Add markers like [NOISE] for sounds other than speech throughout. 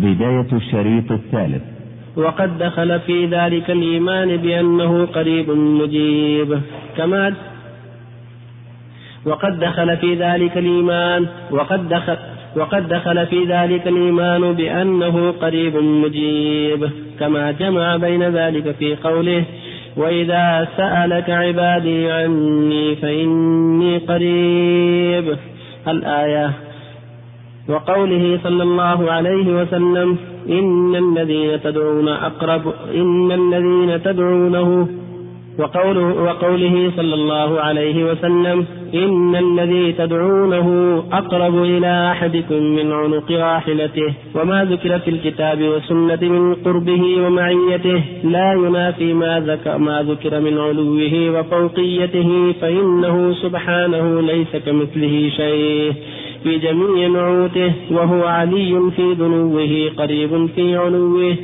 بداية الشريط الثالث. وقد دخل في ذلك الإيمان بأنه قريب مجيب. كما وقد دخل في ذلك الإيمان وقد دخل وقد دخل في ذلك الإيمان بأنه قريب مجيب. كما جمع بين ذلك في قوله وإذا سألك عبادي عني فإني قريب الآية وقوله صلى الله عليه وسلم إن الذين تدعون أقرب إن الذين تدعونه وقوله, وقوله صلى الله عليه وسلم إن الذي تدعونه أقرب إلى أحدكم من عنق راحلته وما ذكر في الكتاب والسنة من قربه ومعيته لا ينافي ما ذكر, ما ذكر من علوه وفوقيته فإنه سبحانه ليس كمثله شيء في جميع نعوته وهو علي في دنوه قريب في علوه.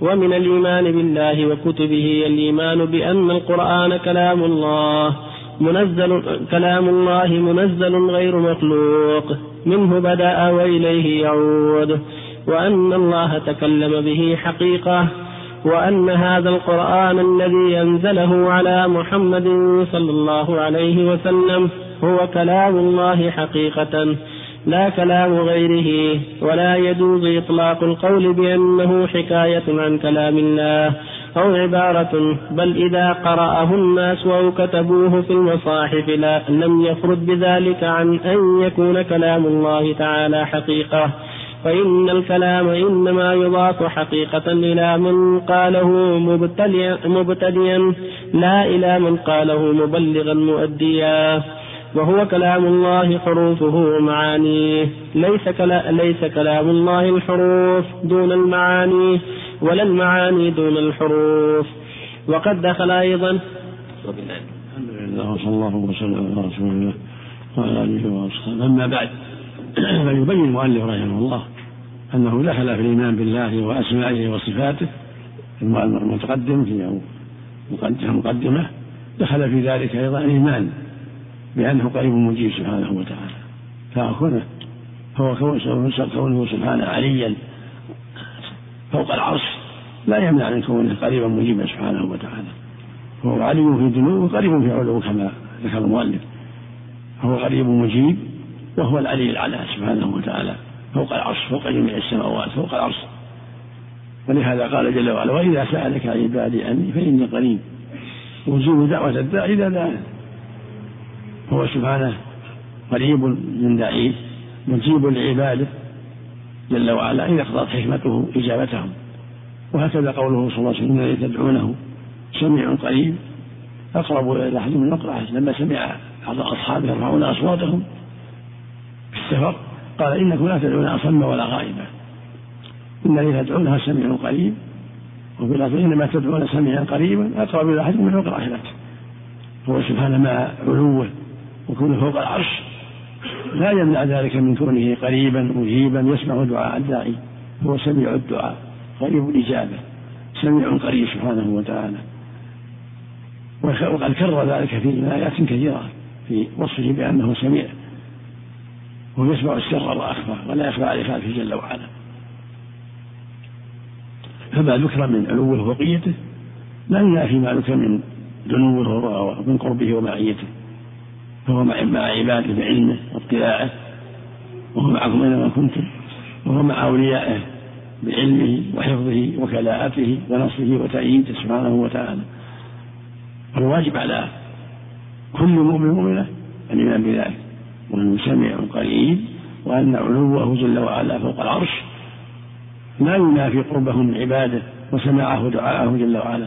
ومن الإيمان بالله وكتبه الإيمان بأن القرآن كلام الله منزل كلام الله منزل غير مخلوق. منه بدأ وإليه يعود. وأن الله تكلم به حقيقة. وأن هذا القرآن الذي أنزله على محمد صلى الله عليه وسلم هو كلام الله حقيقة لا كلام غيره ولا يجوز إطلاق القول بأنه حكاية عن كلام الله أو عبارة بل إذا قرأه الناس أو كتبوه في المصاحف لا لم يخرج بذلك عن أن يكون كلام الله تعالى حقيقة. فإن الكلام إنما يضاف حقيقة إلى من قاله مبتديا لا إلى من قاله مبلغا مؤديا. وهو كلام الله حروفه ومعانيه ليس, كلا ليس كلام الله الحروف دون المعاني ولا المعاني دون الحروف. وقد دخل أيضا الحمد لله وصلى الله وسلم على رسول الله وعلى آله وأصحابه. أما بعد فيبين المؤلف رحمه الله أنه دخل في الإيمان بالله وأسمائه وصفاته المتقدم في مقدمة دخل في ذلك أيضا الإيمان بأنه قريب مجيب سبحانه وتعالى. فكونه هو كونه سبحانه عليا فوق العرش لا يمنع من كونه قريبا مجيبا سبحانه وتعالى. هو علي في دنوه قريب في علوه كما ذكر المؤلف. فهو قريب مجيب وهو العلي العلى سبحانه وتعالى. فوق العرش فوق جميع السماوات فوق العرش. ولهذا قال جل وعلا وإذا سألك عبادي عني فإني قريب. وجوب دعوة الداعي إذا دعاني. هو سبحانه قريب من داعيه مجيب لعباده جل وعلا إذا اقتضت حكمته إجابتهم. وهكذا قوله صلى الله عليه وسلم الذي تدعونه سميع قريب. أقرب إلى أحد من أقرأ لما سمع بعض أصحابه يرفعون أصواتهم في السفر قال إنكم لا تدعون أصم ولا غائبا إن الذي تدعونها سميع قريب وفي الأصل إنما تدعون سميعا قريبا أقرب إلى أحد من أقرأ هو سبحانه مع علوه وكونه فوق العرش. لا يمنع ذلك من كونه قريبا مجيبا يسمع دعاء الداعي هو سميع الدعاء قريب الإجابة سميع قريب سبحانه وتعالى. وقد كرر ذلك في آيات كثيرة في وصفه بأنه سميع ويسمع السر وأخفى ولا يخفى عليه خلفه جل وعلا. فما ذكر من علوه وفوقيته لا ينافي ما ذكر من دنوه ومن قربه ومعيته. فهو مع عباده بعلمه واطلاعه وهو معكم أينما كنتم وهو مع أوليائه بعلمه وحفظه وكلاءته ونصره وتأييده سبحانه وتعالى. فالواجب على كل مؤمن مؤمنة الإيمان بذلك. وأنه سميع قريب وأن علوه جل وعلا فوق العرش. لا ينافي قربه من عباده وسماعه دعاءه جل وعلا.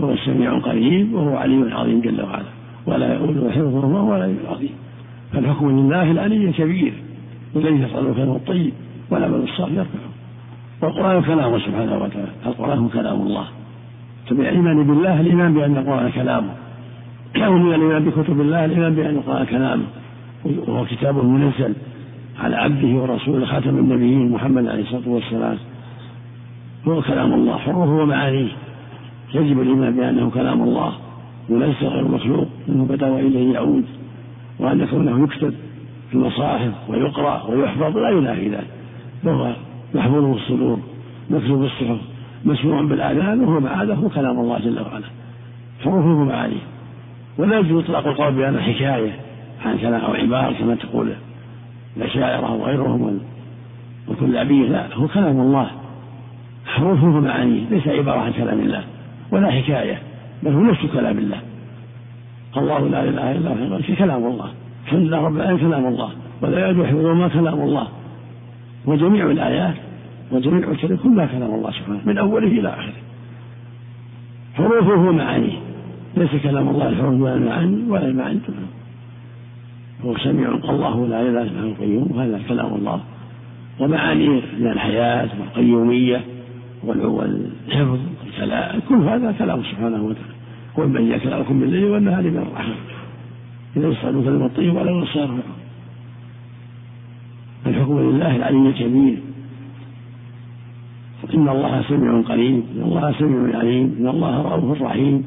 هو السميع قريب وهو علي عظيم جل وعلا. ولا يؤول حفظهما ولا العظيم فالحكم لله العلي الكبير الذي يصعد الكلام الطيب والعمل الصالح يرفعه. والقرآن كلامه سبحانه وتعالى القرآن كلام الله. فبالإيمان بالله الإيمان بأن القرآن كلامه. ومن الإيمان بكتب الله الإيمان بأن القرآن كلامه. وهو كتاب منزل على عبده ورسوله خاتم النبيين محمد عليه الصلاة والسلام. هو كلام الله حروفه ومعانيه. يجب الإيمان بأنه كلام الله. وليس غير مخلوق إنه بدا وإليه يعود. وأن كونه يكتب في المصاحف ويقرأ ويحفظ لا ينافي ذلك فهو محفوظ في الصدور مكتوب في الصحف مسموع بالآذان وهو معاذ هو كلام الله جل وعلا. حروفه ومعانيه ولا يجوز إطلاق القول بأنه حكاية عن كلام أو عبارة كما تقول الأشاعرة وغيرهم وكل أبيه لا هو كلام الله. حروفه ومعانيه ليس عبارة عن كلام الله ولا حكاية. بل هو نفس كلام الله. الله لا إله إلا هو كلام الله. الحمد لله رب العالمين كلام الله. ولا يجوز ما كلام الله. وجميع الآيات وجميع الكلام كلها كلام الله سبحانه من أوله إلى آخره. حروفه ومعانيه ليس كلام الله الحروف ولا المعاني ولا المعاني هو سميع الله لا إله إلا هو القيوم وهذا كلام الله. ومعانيه من الحياة والقيومية والحفظ. كل هذا كلام سبحانه وتعالى. قل من يكلأكم بالليل والنهار من الرحمة. إذا يصعدوا كلمة الطيب ولا يصار الحكم لله العلي الكبير. إن الله سميع قريب إن الله سميع عليم إن الله رؤوف رحيم.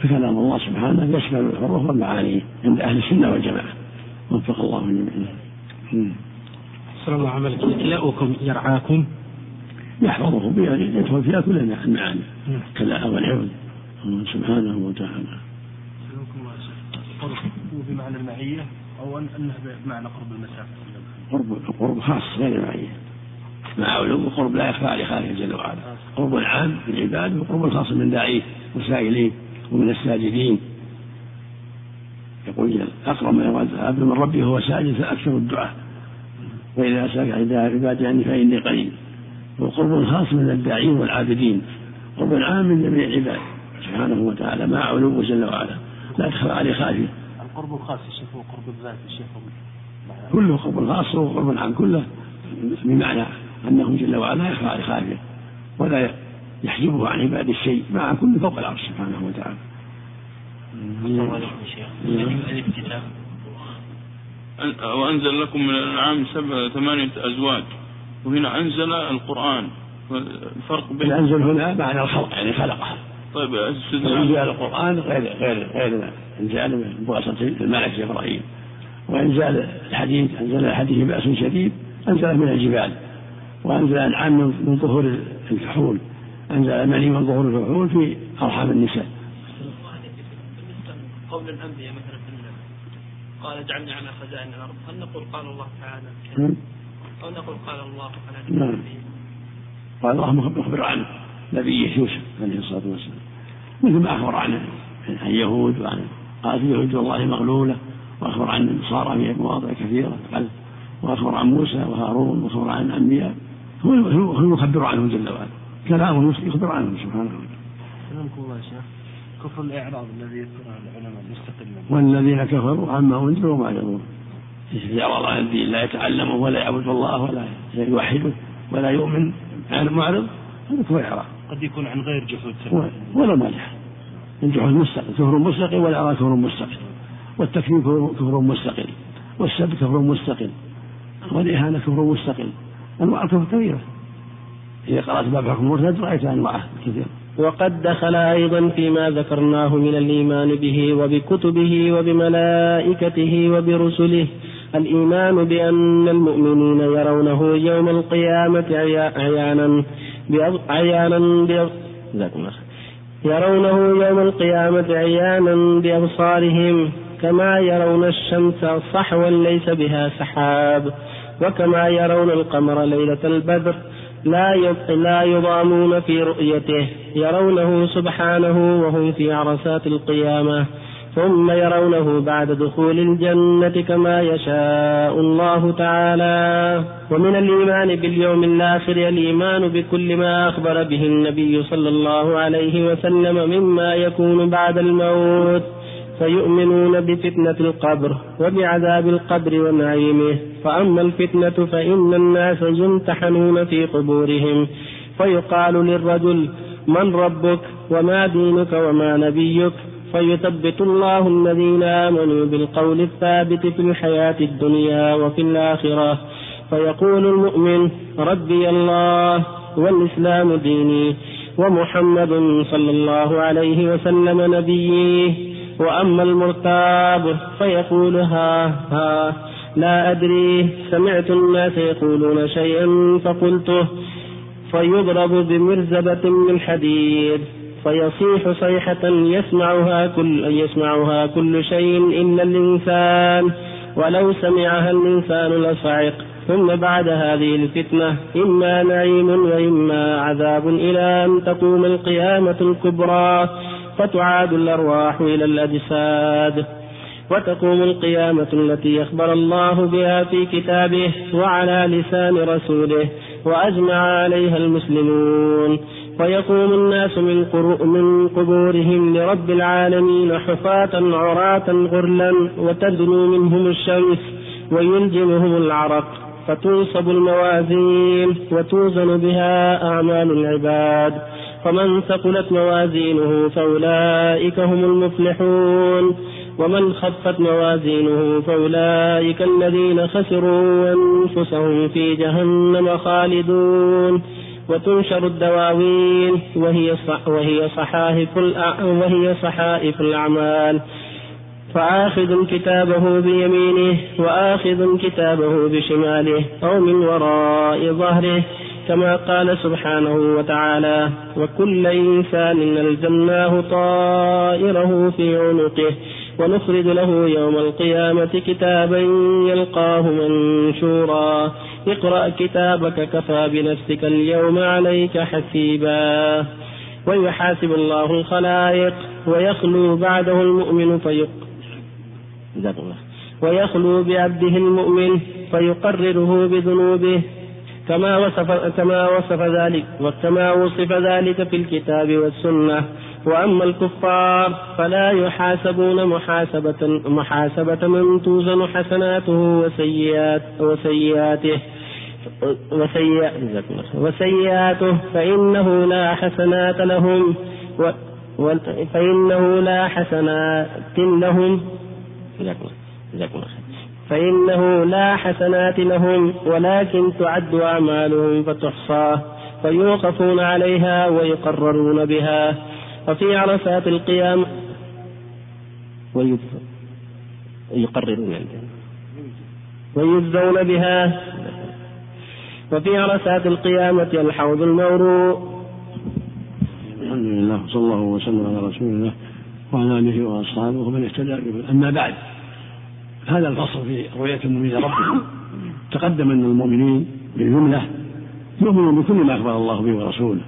فكلام الله سبحانه يشمل الحروف والمعاني عند أهل السنة والجماعة. وفق الله جميعا. صلى الله عليه وسلم يرعاكم. يحفظه يدخل فيها كل المعاني كلا والحفظ سبحانه وتعالى. القرب هو بمعنى المعية أو أنه بمعنى قرب المسافة؟ قرب قرب خاص غير المعية. مع علو قرب لا يخفى على خالق جل وعلا. قرب العام من العباد وقرب الخاص من داعيه وسائليه ومن الساجدين. يقول أقرب ما يراد العبد من ربه وهو ساجد فأكثر الدعاء. وإذا سألك عبادي عني فإني قريب. وقرب خاص من الداعين والعابدين. قرب عام من جميع العباد. سبحانه وتعالى مع علوه جل وعلا. لا تخفى عليه خافية. القرب الخاص يا شيخ هو قرب الذات يا شيخ. كله قرب خاص وقرب عن كله. بمعنى أنه جل وعلا يخفى عليه خافية. ولا يحجبه عن عباد الشيء مع كل فوق العرش سبحانه وتعالى. الكتاب وأنزل لكم من الأنعام سبع ثمانية أزواج. وهنا أنزل القرآن. الفرق بين أنزل هنا معنى الخلق يعني خلقها طيب إنزال القرآن غير غير غير إنزال بواسطة الملك إبراهيم. وإنزال الحديث أنزل الحديث بأس شديد أنزل من الجبال. وأنزل الأنعام من ظهور الفحول أنزل المني من ظهور الفحول في أرحام النساء. قول الأنبياء مثلا في قال اجعلني على خزائن الأرض. هل نقول قال الله تعالى؟ أو نقول قال الله على نعم. قال الله مخبر عنه نبيه يوسف عليه الصلاة والسلام. مثل ما أخبر عن اليهود وعن قالت اليهود والله مغلولة. وأخبر عن النصارى في مواضع كثيرة. وأخبر عن موسى وهارون وأخبر عن الانبياء هو هو المخبر عنهم جل وعلا. كلامه يخبر عنهم سبحانه وتعالى. سلامكم الله يا شيخ. كفر الاعراض الذي يذكره العلماء مستقلا والذين كفروا عما أنذروا معرضون يعرض عن الدين لا يتعلمه ولا يعبد الله ولا يوحده ولا يؤمن عن معرض هذا هو اعراض قد يكون عن غير جحود ولا مانع الجحود مستقل كفر مستقل والإعراض كفر مستقل والتكفير كفر مستقل والسب كفر مستقل والإهانة كفر مستقل أنواع الكفر كثيرة. إذا قرأت باب حكم المرتد رأيت أنواعه كثيرة. وقد دخل أيضا فيما ذكرناه من الإيمان به وبكتبه وبملائكته وبرسله الإيمان بأن المؤمنين يرونه يوم القيامة عيانا عيانا يرونه يوم القيامة عيانا بأبصارهم كما يرون الشمس صحوا ليس بها سحاب وكما يرون القمر ليلة البدر لا لا يضامون في رؤيته. يرونه سبحانه وهم في عرسات القيامة. ثم يرونه بعد دخول الجنة كما يشاء الله تعالى. ومن الإيمان باليوم الآخر الإيمان بكل ما أخبر به النبي صلى الله عليه وسلم مما يكون بعد الموت. فيؤمنون بفتنة القبر وبعذاب القبر ونعيمه. فأما الفتنة فإن الناس يمتحنون في قبورهم. فيقال للرجل من ربك وما دينك وما نبيك؟ فيثبت الله الذين آمنوا بالقول الثابت في الحياة الدنيا وفي الآخرة. فيقول المؤمن ربي الله والإسلام ديني ومحمد صلى الله عليه وسلم نبيه وأما المرتاب فيقول ها ها لا أدري سمعت الناس يقولون شيئا فقلته فيضرب بمرزبة من حديد. فيصيح صيحة يسمعها كل يسمعها كل شيء إلا الإنسان. ولو سمعها الإنسان لصعق. ثم بعد هذه الفتنة إما نعيم وإما عذاب. إلى أن تقوم القيامة الكبرى فتعاد الأرواح إلى الأجساد. وتقوم القيامة التي أخبر الله بها في كتابه وعلى لسان رسوله وأجمع عليها المسلمون. ويقوم الناس من, من قبورهم لرب العالمين حفاة عراة غرلا وتدنو منهم الشمس ويلجمهم العرق فتنصب الموازين وتوزن بها أعمال العباد فمن ثقلت موازينه فأولئك هم المفلحون ومن خفت موازينه فأولئك الذين خسروا أنفسهم في جهنم خالدون وتنشر الدواوين وهي وهي صحائف وهي صحائف الأعمال. فآخذ كتابه بيمينه وآخذ كتابه بشماله أو من وراء ظهره كما قال سبحانه وتعالى وكل إنسان ألزمناه طائره في عنقه. ونخرج له يوم القيامة كتابا يلقاه منشورا. اقرأ كتابك كفى بنفسك اليوم عليك حسيبا. ويحاسب الله الخلائق ويخلو بعده المؤمن فيق ويخلو بعبده المؤمن فيقرره بذنوبه. كما وصف كما وصف ذلك وكما وصف ذلك في الكتاب والسنة. وأما الكفار فلا يحاسبون محاسبة محاسبة من توزن حسناته وسيئات وسيئاته. وسيئاته فإنه لا حسنات لهم. فإنه لا حسنات لهم. فإنه لا حسنات لهم ولكن تعد أعمالهم فتحصى. فيوقفون عليها ويقررون بها. وفي عرفات القيام ويقررون ويجزون بها. وفي عرفات القيامة الحوض المورو. الحمد لله صلى الله وسلم على رسول الله وعلى آله وأصحابه ومن اهتدى به. أما بعد هذا الفصل في رؤية المؤمنين ربهم تقدم أن المؤمنين بالجملة يؤمنون بكل ما أخبر الله به ورسوله.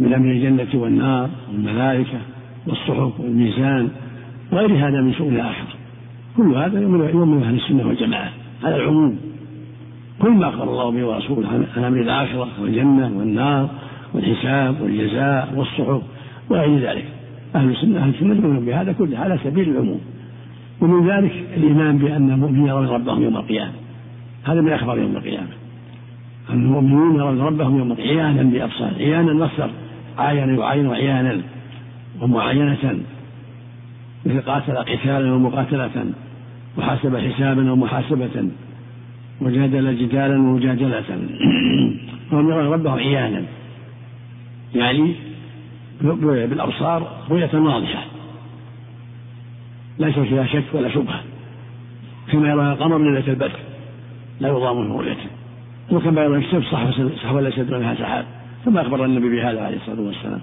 من أمر الجنة والنار والملائكة والصحف والميزان وغير هذا من شؤون الآخرة. كل هذا يؤمن أهل السنة والجماعة. هذا العموم. كل ما أخبر الله به ورسوله عن أمر الآخرة والجنة والنار والحساب والجزاء والصحف وغير ذلك. أهل السنة أهل السنة يؤمنون بهذا كله على سبيل العموم. ومن ذلك الإيمان بأن المؤمنين يرون ربهم يوم القيامة. هذا من أخبار يوم القيامة. أن المؤمنون يرون ربهم يوم القيامة عيانا بأبصار عيانا مصدر عاين يعاين عيانا ومعاينة مثل قاتل قتالا ومقاتلة وحاسب حسابا ومحاسبة وجادل جدالا ومجادلة. [CLEARS THROAT] وهم يرون ربهم عيانا. يعني بالأبصار رؤية واضحة. ليس فيها شك ولا شبهة. كما يرى القمر ليلة البدر لا يضام من رؤيته. وكما يرى الشمس صحوة ليس دونها سحاب. كما أخبر النبي بهذا عليه الصلاة والسلام.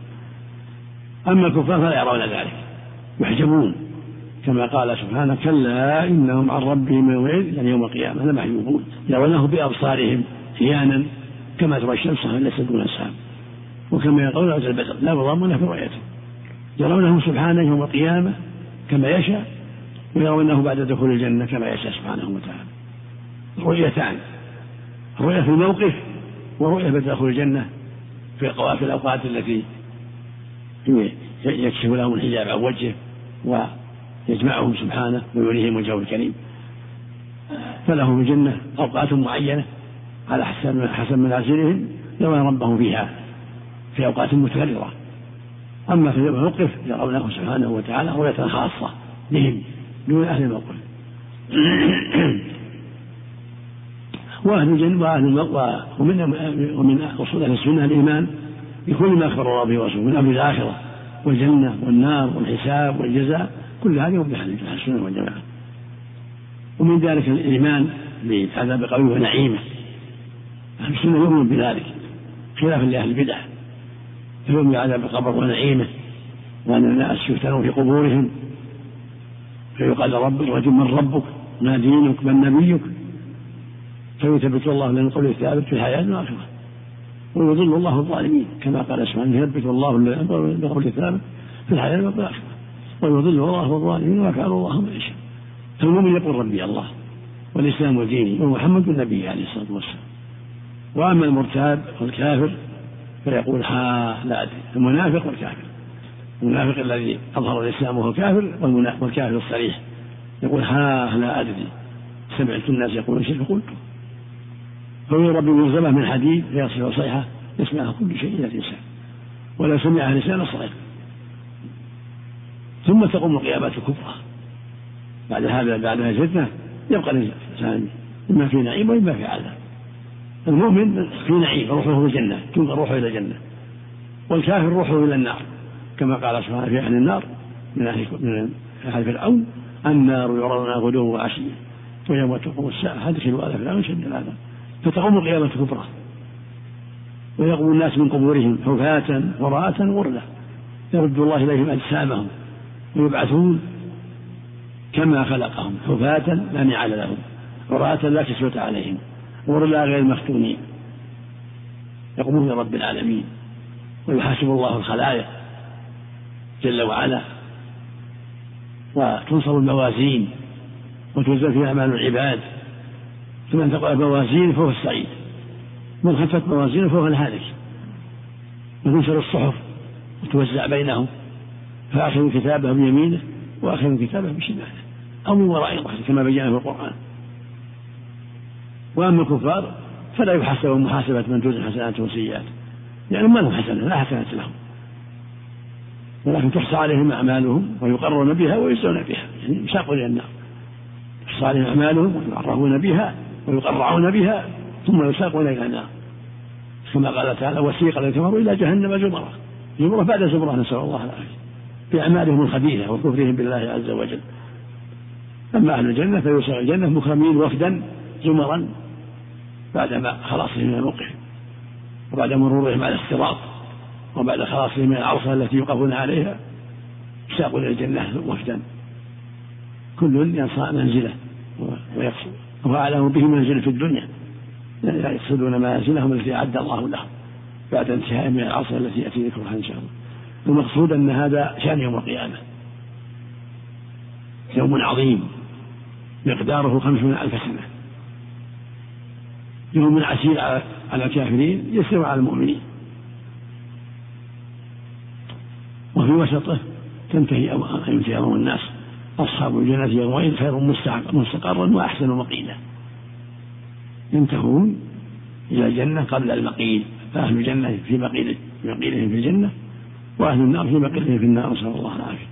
أما الكفار فلا يرون ذلك يحجبون. كما قال سبحانه كلا إنهم عن ربهم يومئذ يعني يوم القيامة لمحجوبون يرونه بأبصارهم عيانا كما ترى الشمس ليس دون السحاب وكما يقول عز البدر لا يضامون في رؤيته يرونه سبحانه يوم القيامة كما يشاء ويرونه بعد دخول الجنة كما يشاء سبحانه وتعالى. رؤيتان رؤية في الموقف ورؤية بعد دخول الجنة. في في الأوقات التي يكشف لهم الحجاب عن وجهه ويجمعهم سبحانه ويريهم وجهه الكريم. فلهم في الجنة أوقات معينة على حسب حسب منازلهم يرون ربهم فيها في أوقات متكررة. أما في الموقف يرونه سبحانه وتعالى رؤية خاصة بهم دون أهل الموقف. وأهل الجنة وأهل ومن ومن أصول أهل السنة الإيمان بكل ما أخبر الله به ورسوله من أمر الآخرة والجنة والنار والحساب والجزاء كل هذه هم بأهل السنة والجماعة. ومن ذلك الإيمان بعذاب قبره ونعيمة. أهل السنة يؤمن بذلك خلافا لأهل البدع. فيؤمن بعذاب القبر ونعيمة وأن الناس يفتنون في قبورهم. فيقال ربك رجل من ربك ما دينك من نبيك. فيثبت الله لنا قوله الثابت في الحياة والآخرة ويضل الله الظالمين كما قال سبحانه يثبت الله بقوله الثابت في الحياة والآخرة ويضل الله الظالمين وكان الله ما يشاء فالمؤمن يقول ربي الله والإسلام ديني ومحمد النبي عليه الصلاة والسلام. وأما المرتاب والكافر فيقول ها لا أدري. المنافق والكافر. المنافق الذي أظهر الإسلام وهو كافر والكافر الصريح يقول ها لا أدري. سمعت الناس يقولون شيء فقلت فيضرب بملزمة من حديد فيصل صيحة يسمعها كل شيء إلى الإنسان. ولا سمعها لسان الصغير ثم تقوم القيامات الكبرى بعد هذا بعد هذه الفتنة يبقى الإنسان إما في نعيم وإما في عذاب. المؤمن في نعيم روحه في الجنة تلقى روحه إلى الجنة. والكافر روحه إلى النار. كما قال سبحانه في أهل النار من أهل من أهل فرعون النار يعرضون غدوا وعشيا. ويوم تقوم الساعة أدخلوا آل فرعون شد العذاب. فتقوم القيامة الكبرى ويقوم الناس من قبورهم حفاة وراءة غرلا يرد الله إليهم أجسامهم ويبعثون كما خلقهم حفاة لا نعال لهم وراءة لا كسوة عليهم غرلا غير مفتونين يقومون رب العالمين. ويحاسب الله الخلائق جل وعلا. وتنصر الموازين وتوزن فيها أعمال العباد. فمن ثقل موازين فهو السعيد من خفت موازينه فهو الهالك. وتنشر الصحف وتوزع بينهم. فآخذ كتابه بيمينه وآخذ كتابه بشماله أو من وراء ظهره كما بينا في القرآن. وأما الكفار فلا يحاسبون محاسبة من توزن حسناته وسيئاته. لأنهم ما لهم حسنة لا حسنات لهم. ولكن تحصى عليهم أعمالهم ويقرون بها ويجزون بها. يعني يساقون إلى النار. تحصى عليهم أعمالهم ويعرفون بها. ويقرعون بها ثم يساقون إلى النار. كما قال تعالى وسيق الذين كفروا إلى جهنم زمرة. زمرة بعد زمرة نسأل الله العافية. بأعمالهم الخبيثة وكفرهم بالله عز وجل. أما أهل الجنة فيوسع الجنة مكرمين وفدا زمرا بعدما خلاصهم من الموقف وبعد مرورهم على الصراط وبعد خلاصهم من العرصة التي يوقفون عليها ساقوا إلى الجنة وفدا. كل ينصى منزله ويقصد وأعلم به منزل في الدنيا يقصدون منازلهم التي أعد الله لهم بعد انتهاء من العصر التي يأتي ذكرها إن شاء الله. المقصود أن هذا شأن يوم القيامة. يوم عظيم. مقداره خمسون ألف سنة. يوم عسير على الكافرين يسير على المؤمنين. وفي وسطه تنتهي ينتهي أمر الناس. أصحاب الجنة يومئذ خير مستقرا وأحسن مقيلا. ينتهون إلى الجنة قبل المقيل. فأهل الجنة في مقيل في مقيلهم في الجنة وأهل النار في مقيلهم في النار نسأل الله العافية.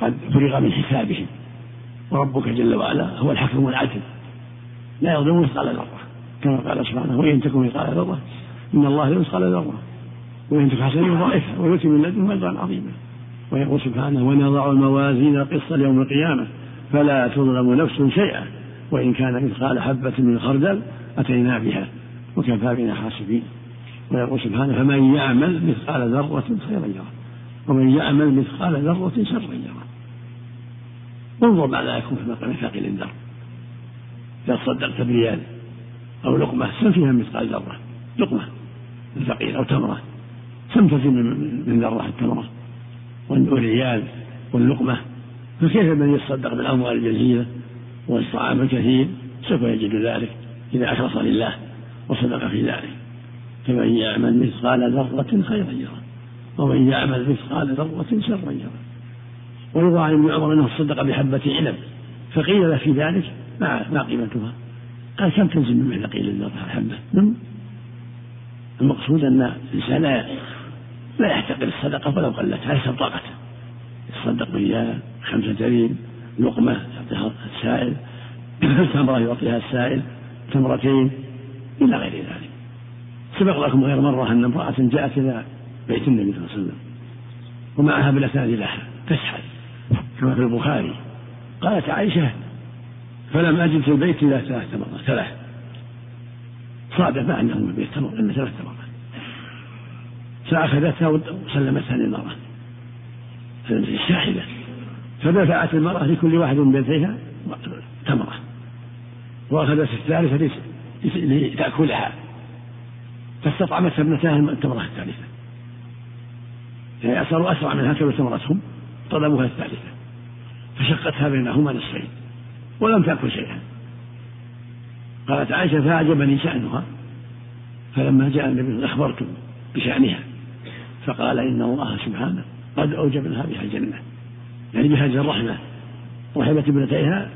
قد فرغ من حسابهم. وربك جل وعلا هو الحكم العدل. لا يظلم مثقال ذرة كما قال سبحانه وإن تكن مثقال ذرة إن الله لا مثقال ذرة. وإن تك حسنة ضعيفة ويؤتي من لدنه أجرا عظيما. ويقول سبحانه ونضع الموازين القسط ليوم القيامة فلا تظلم نفس شيئا وإن كان مثقال حبة من خردل أتينا بها وكفى بنا حاسبين ويقول سبحانه فمن يعمل مثقال ذرة خيرا يره ومن يعمل مثقال ذرة شرا يره انظر ماذا يكون في مقام ثقيل الذر إذا صدقت بريال أو لقمة سم فيها مثقال ذرة لقمة ثقيل أو تمرة كم تزن من ذرة التمرة والريال واللقمة. فكيف من يتصدق بالأموال الجزيرة والطعام الكثير سوف يجد ذلك إذا أخلص لله وصدق في ذلك. فمن يعمل مثقال ذرة خيرا يره ومن يعمل مثقال ذرة شرا يره. ويروى عن ابن عمر أنه صدق بحبة عنب فقيل له في ذلك ما ما قيمتها؟ قال كم تنزل من ثقيل الذرة الحبة نعم. المقصود أن الإنسان لا لا يحتقر الصدقة ولو قلت حسب طاقته. يتصدق بريال خمسة ريال لقمة يعطيها السائل [CLEARS THROAT] تمرة يعطيها السائل تمرتين إلى غير ذلك. سبق لكم غير مرة أن امرأة جاءت إلى بيت النبي صلى الله عليه وسلم ومعها ابنتان لها تسحل كما في البخاري. قالت عائشة فلم أجد في البيت إلا ثلاث مرات ثلاث. صادف أنه في البيت تمر إلا ثلاث مرات فأخذتها وسلمتها للمرأة. الشاحنة فدفعت المرأة لكل واحد من بنتيها تمرة. وأخذت الثالثة لتأكلها. فاستطعمتها ابنتها التمرة الثالثة. يعني صاروا أسرع منها كما تمرتهم طلبوها الثالثة. فشقتها بينهما نصفين ولم تأكل شيئا. قالت عائشة فأعجبني شأنها. فلما جاء النبي أخبرت بشأنها. فقال إن الله سبحانه قد أوجب لها بها الجنة يعني بهذه الرحمة رحمت ابنتيها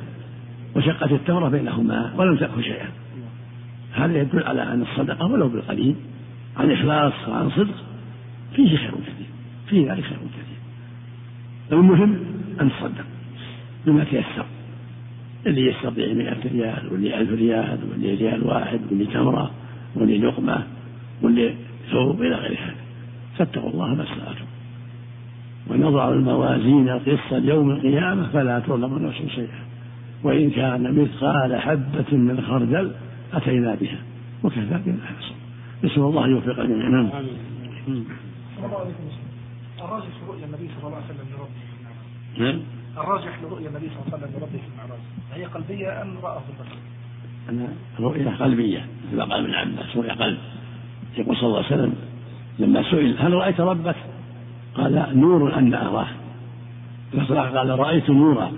وشقت التمرة بينهما ولم تأكل شيئا. هذا يدل على أن الصدقة ولو بالقليل عن إخلاص وعن صدق فيه خير كثير فيه ذلك خير كثير. المهم أن تصدق بما تيسر اللي يستطيع مئة ريال واللي ألف ريال واللي ريال واحد واللي تمرة واللي لقمة واللي ثوب إلى غير هذا فاتقوا الله ما استطعتم. ونضع الموازين القسط يوم القيامة فلا تظلم نفس شيئا. وإن كان مثقال حبة من خردل أتينا بها. وكفى بنا حسن نسأل الله أن يوفق جميعا. نعم. الراجح رؤيا النبي صلى الله عليه وسلم لربه. نعم. الراجح لرؤيا النبي صلى الله عليه وسلم لربه في المعراج. هي قلبية أم في البشر؟ أنا رؤية قلبية. مثل قال ابن عباس رؤيا قلب. يقول صلى الله عليه وسلم لما سئل هل رأيت ربك؟ قال نور أن أراه قال رأيت نورا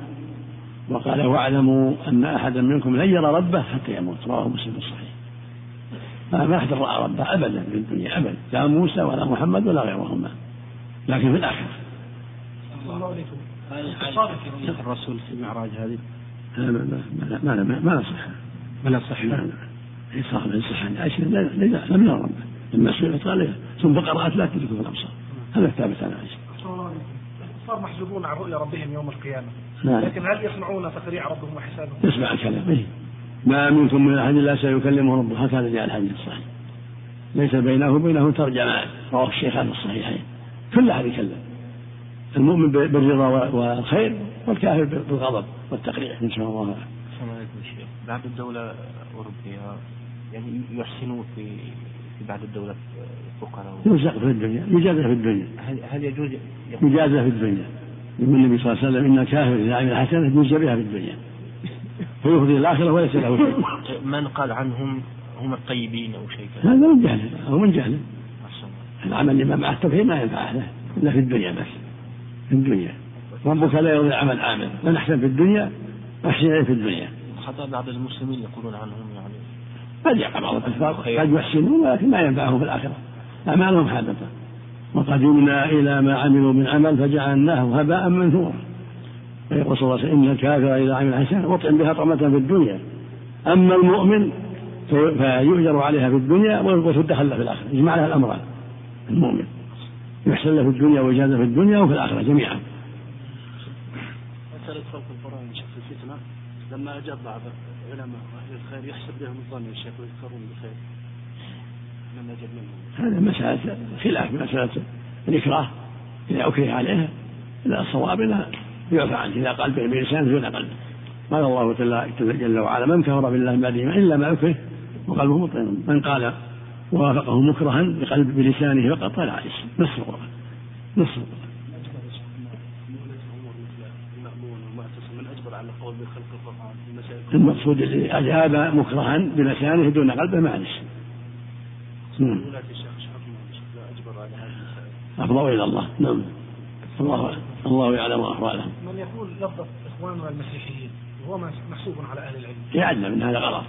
وقال واعلموا أن أحدا منكم لن يرى ربه حتى يموت رواه مسلم الصحيح ما أحد رأى ربه أبدا في الدنيا أبدا لا موسى ولا محمد ولا غيرهما لكن في الآخرة الله عليكم الرسول في المعراج هذه ما ما ما ما ما صح ما لا صح لا لا صح لا صح لم يرى ربه لما سئلت قال ثم قرأت لا تدركه الأبصار هذا ثابت عن عائشة صار محجوبون عن رؤيا ربهم يوم القيامة. نعم. لكن هل يسمعون تقريع ربهم وحسابهم؟ يسمع الكلام إيه؟ ما منكم من أحد إلا سيكلمه ربه. هكذا جاء الحديث الصحيح. ليس بينه وبينه ترجمان رواه الشيخان في الصحيحين. كل أحد يكلم. المؤمن بالرضا والخير والكافر بالغضب والتقريع. إن شاء الله السلام عليكم شيخ. بعد الدولة الأوروبية يعني يحسنون في في بعض الدولة الفقراء؟ يرزق في الدنيا يجازى في الدنيا. هل هل يجوز يجازى في الدنيا. يقول النبي صلى الله عليه وسلم إن الكافر إذا عمل حسنة يجزى بها في الدنيا. فيفضي الآخرة وليس له شيء. من قال عنهم هم الطيبين أو شيء كذا؟ هذا من جهل هو من جهل. العمل اللي ما مع التوحيد ما ينفع له إلا في الدنيا بس في الدنيا. ربك لا يرضي عمل عامل من أحسن في الدنيا أحسن في الدنيا. حتى بعض المسلمين يقولون عنهم يعني قد يقع بعض الكفار قد يحسنون ولكن ما ينفعهم في الآخرة. اعمالهم حادثه وقدمنا إلى ما عملوا من عمل فجعلناه هباء منثورا. ويقول صلى الله عليه وسلم إن الكافر إذا عمل حسنة أطعم بها طعمة في الدنيا. أما المؤمن فيؤجر عليها في الدنيا وتدخل له في الآخرة يجمع لها الامران المؤمن يحسن له في الدنيا ويجازى في الدنيا وفي الآخرة جميعا. مسألة خلق القرآن شيخ الفتنة لما أجاب بعض العلماء. الخير يحسب بهم الظن يا شيخ ويذكرون لما أجاب منهم. هذا مسألة خلاف مسألة الإكراه إذا أكره عليها إلى الصواب لا يعفى عنه. إذا قال به بلسانه دون قلبه قال الله جل وعلا من كفر بالله بعد إلا ما أكره وقلبه مطمئن. من قال وافقه مكرها بقلب بلسانه فقط فلا اسم. نص القرآن نص القرآن المقصود أجاب مكرها بلسانه دون قلبه عليه نعم. أفضوا إلى الله. نعم. الله الله يعلم أحوالهم من يقول لفظة إخواننا المسيحيين وهو محسوب على أهل العلم. يعلم أن هذا غلط.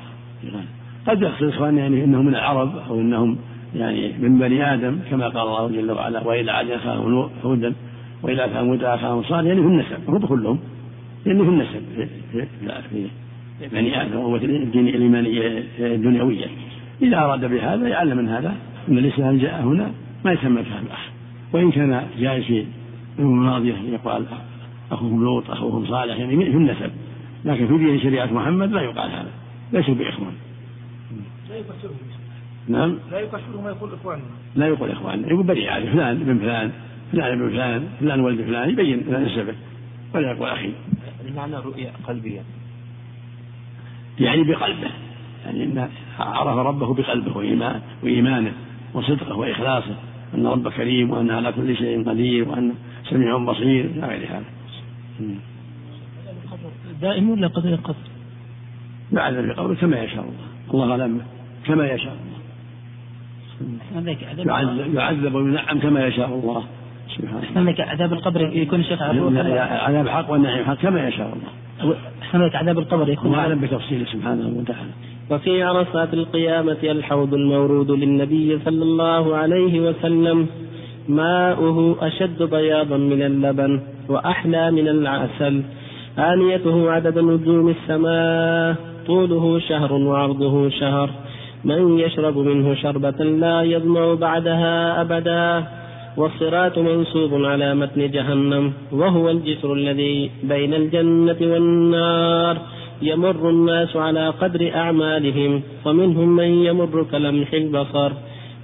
قد يقصد إخواننا يعني أنهم من العرب أو أنهم يعني من بني آدم كما قال الله جل وعلا وإلى عاد أخاهم هودا وإلى ثمود أخاهم صالح. يعني في النسب هم كلهم. يعني في النسب في, في, في, في بني آدم هو الدين الإيمانية الدنيوية. إذا أراد بهذا يعلم من هذا أن الإسلام جاء هنا ما يسمى فهم الأخ. وإن كان جائز في الماضية يقال أخوهم لوط أخوهم صالح يعني في النسب. لكن في دين شريعة محمد لا يقال هذا. ليسوا بإخوان. لا يكفرهم نعم. لا يكفرهم ويقول إخواننا. لا يقول إخوان. يقول بني يعني فلان ابن فلان فلان ابن فلان فلان ولد فلان يبين نسبه ولا يقول أخي. المعنى رؤية قلبية. يعني بقلبه. يعني إن عرف ربه بقلبه وإيمان وإيمانه وصدقه وإخلاصه أن رب كريم وأن على كل شيء قدير وأن سميع بصير إلى غير هذا. دائم ولا قدر القدر؟ بعد قوله كما يشاء الله. الله أعلم كما يشاء الله. يعذب وينعم كما يشاء الله. سبحانه. عذاب القبر يكون شيخ عذاب حق والنعيم حق كما يشاء الله. لك عذاب القبر يكون أعلم بتفصيله سبحانه وتعالى. وفي عرصات القيامة الحوض المورود للنبي صلى الله عليه وسلم ماؤه أشد بياضا من اللبن وأحلى من العسل. آنيته عدد نجوم السماء طوله شهر وعرضه شهر. من يشرب منه شربة لا يظمأ بعدها أبدا. والصراط منصوب على متن جهنم وهو الجسر الذي بين الجنة والنار. يمر الناس على قدر أعمالهم فمنهم من يمر كلمح البصر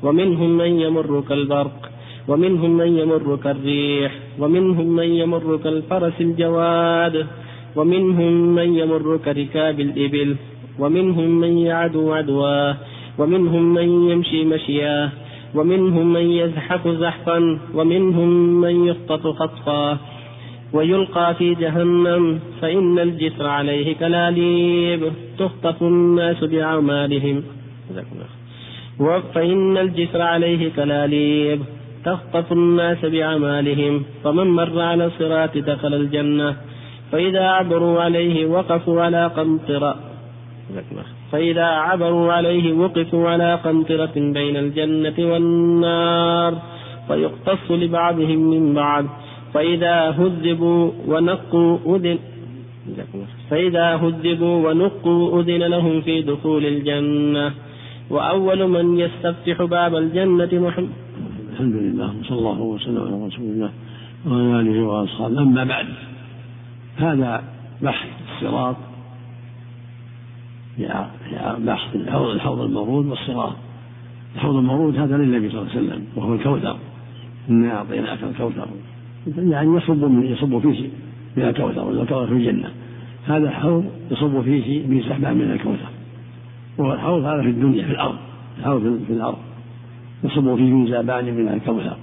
ومنهم من يمر كالبرق ومنهم من يمر كالريح ومنهم من يمر كالفرس الجواد ومنهم من يمر كركاب الإبل ومنهم من يعدو عدواه ومنهم من يمشي مشياه. ومنهم من يزحف زحفا ومنهم من يخطف خطفا. ويلقى في جهنم فإن الجسر عليه كلاليب. تخطف الناس بأعمالهم. فإن الجسر عليه كلاليب. تخطف الناس بأعمالهم. فمن مر على الصراط دخل الجنة. فإذا عبروا عليه وقفوا على قنطرة. فإذا عبروا عليه وقفوا على قنطرة بين الجنة والنار فيقتص لبعضهم من بعض. فإذا هذبوا ونقوا أذن فإذا هذبوا ونقوا أذن لهم في دخول الجنة. وأول من يستفتح باب الجنة محمد. الحمد لله صلى الله وسلم على رسول الله وعلى آله وأصحابه. أما بعد هذا بحث الصراط بحث الحوض الحوض المورود والصراط. الحوض المورود هذا للنبي صلى الله عليه وسلم وهو الكوثر. إنا أعطيناك الكوثر. يعني يصب من يصب فيه من الكوثر والكوثر في الجنة. هذا الحوض يصب فيه من سحبان من الكوثر. وهو الحوض هذا في الدنيا في الأرض. الحوض في الأرض. يصب فيه من زابان من الكوثر.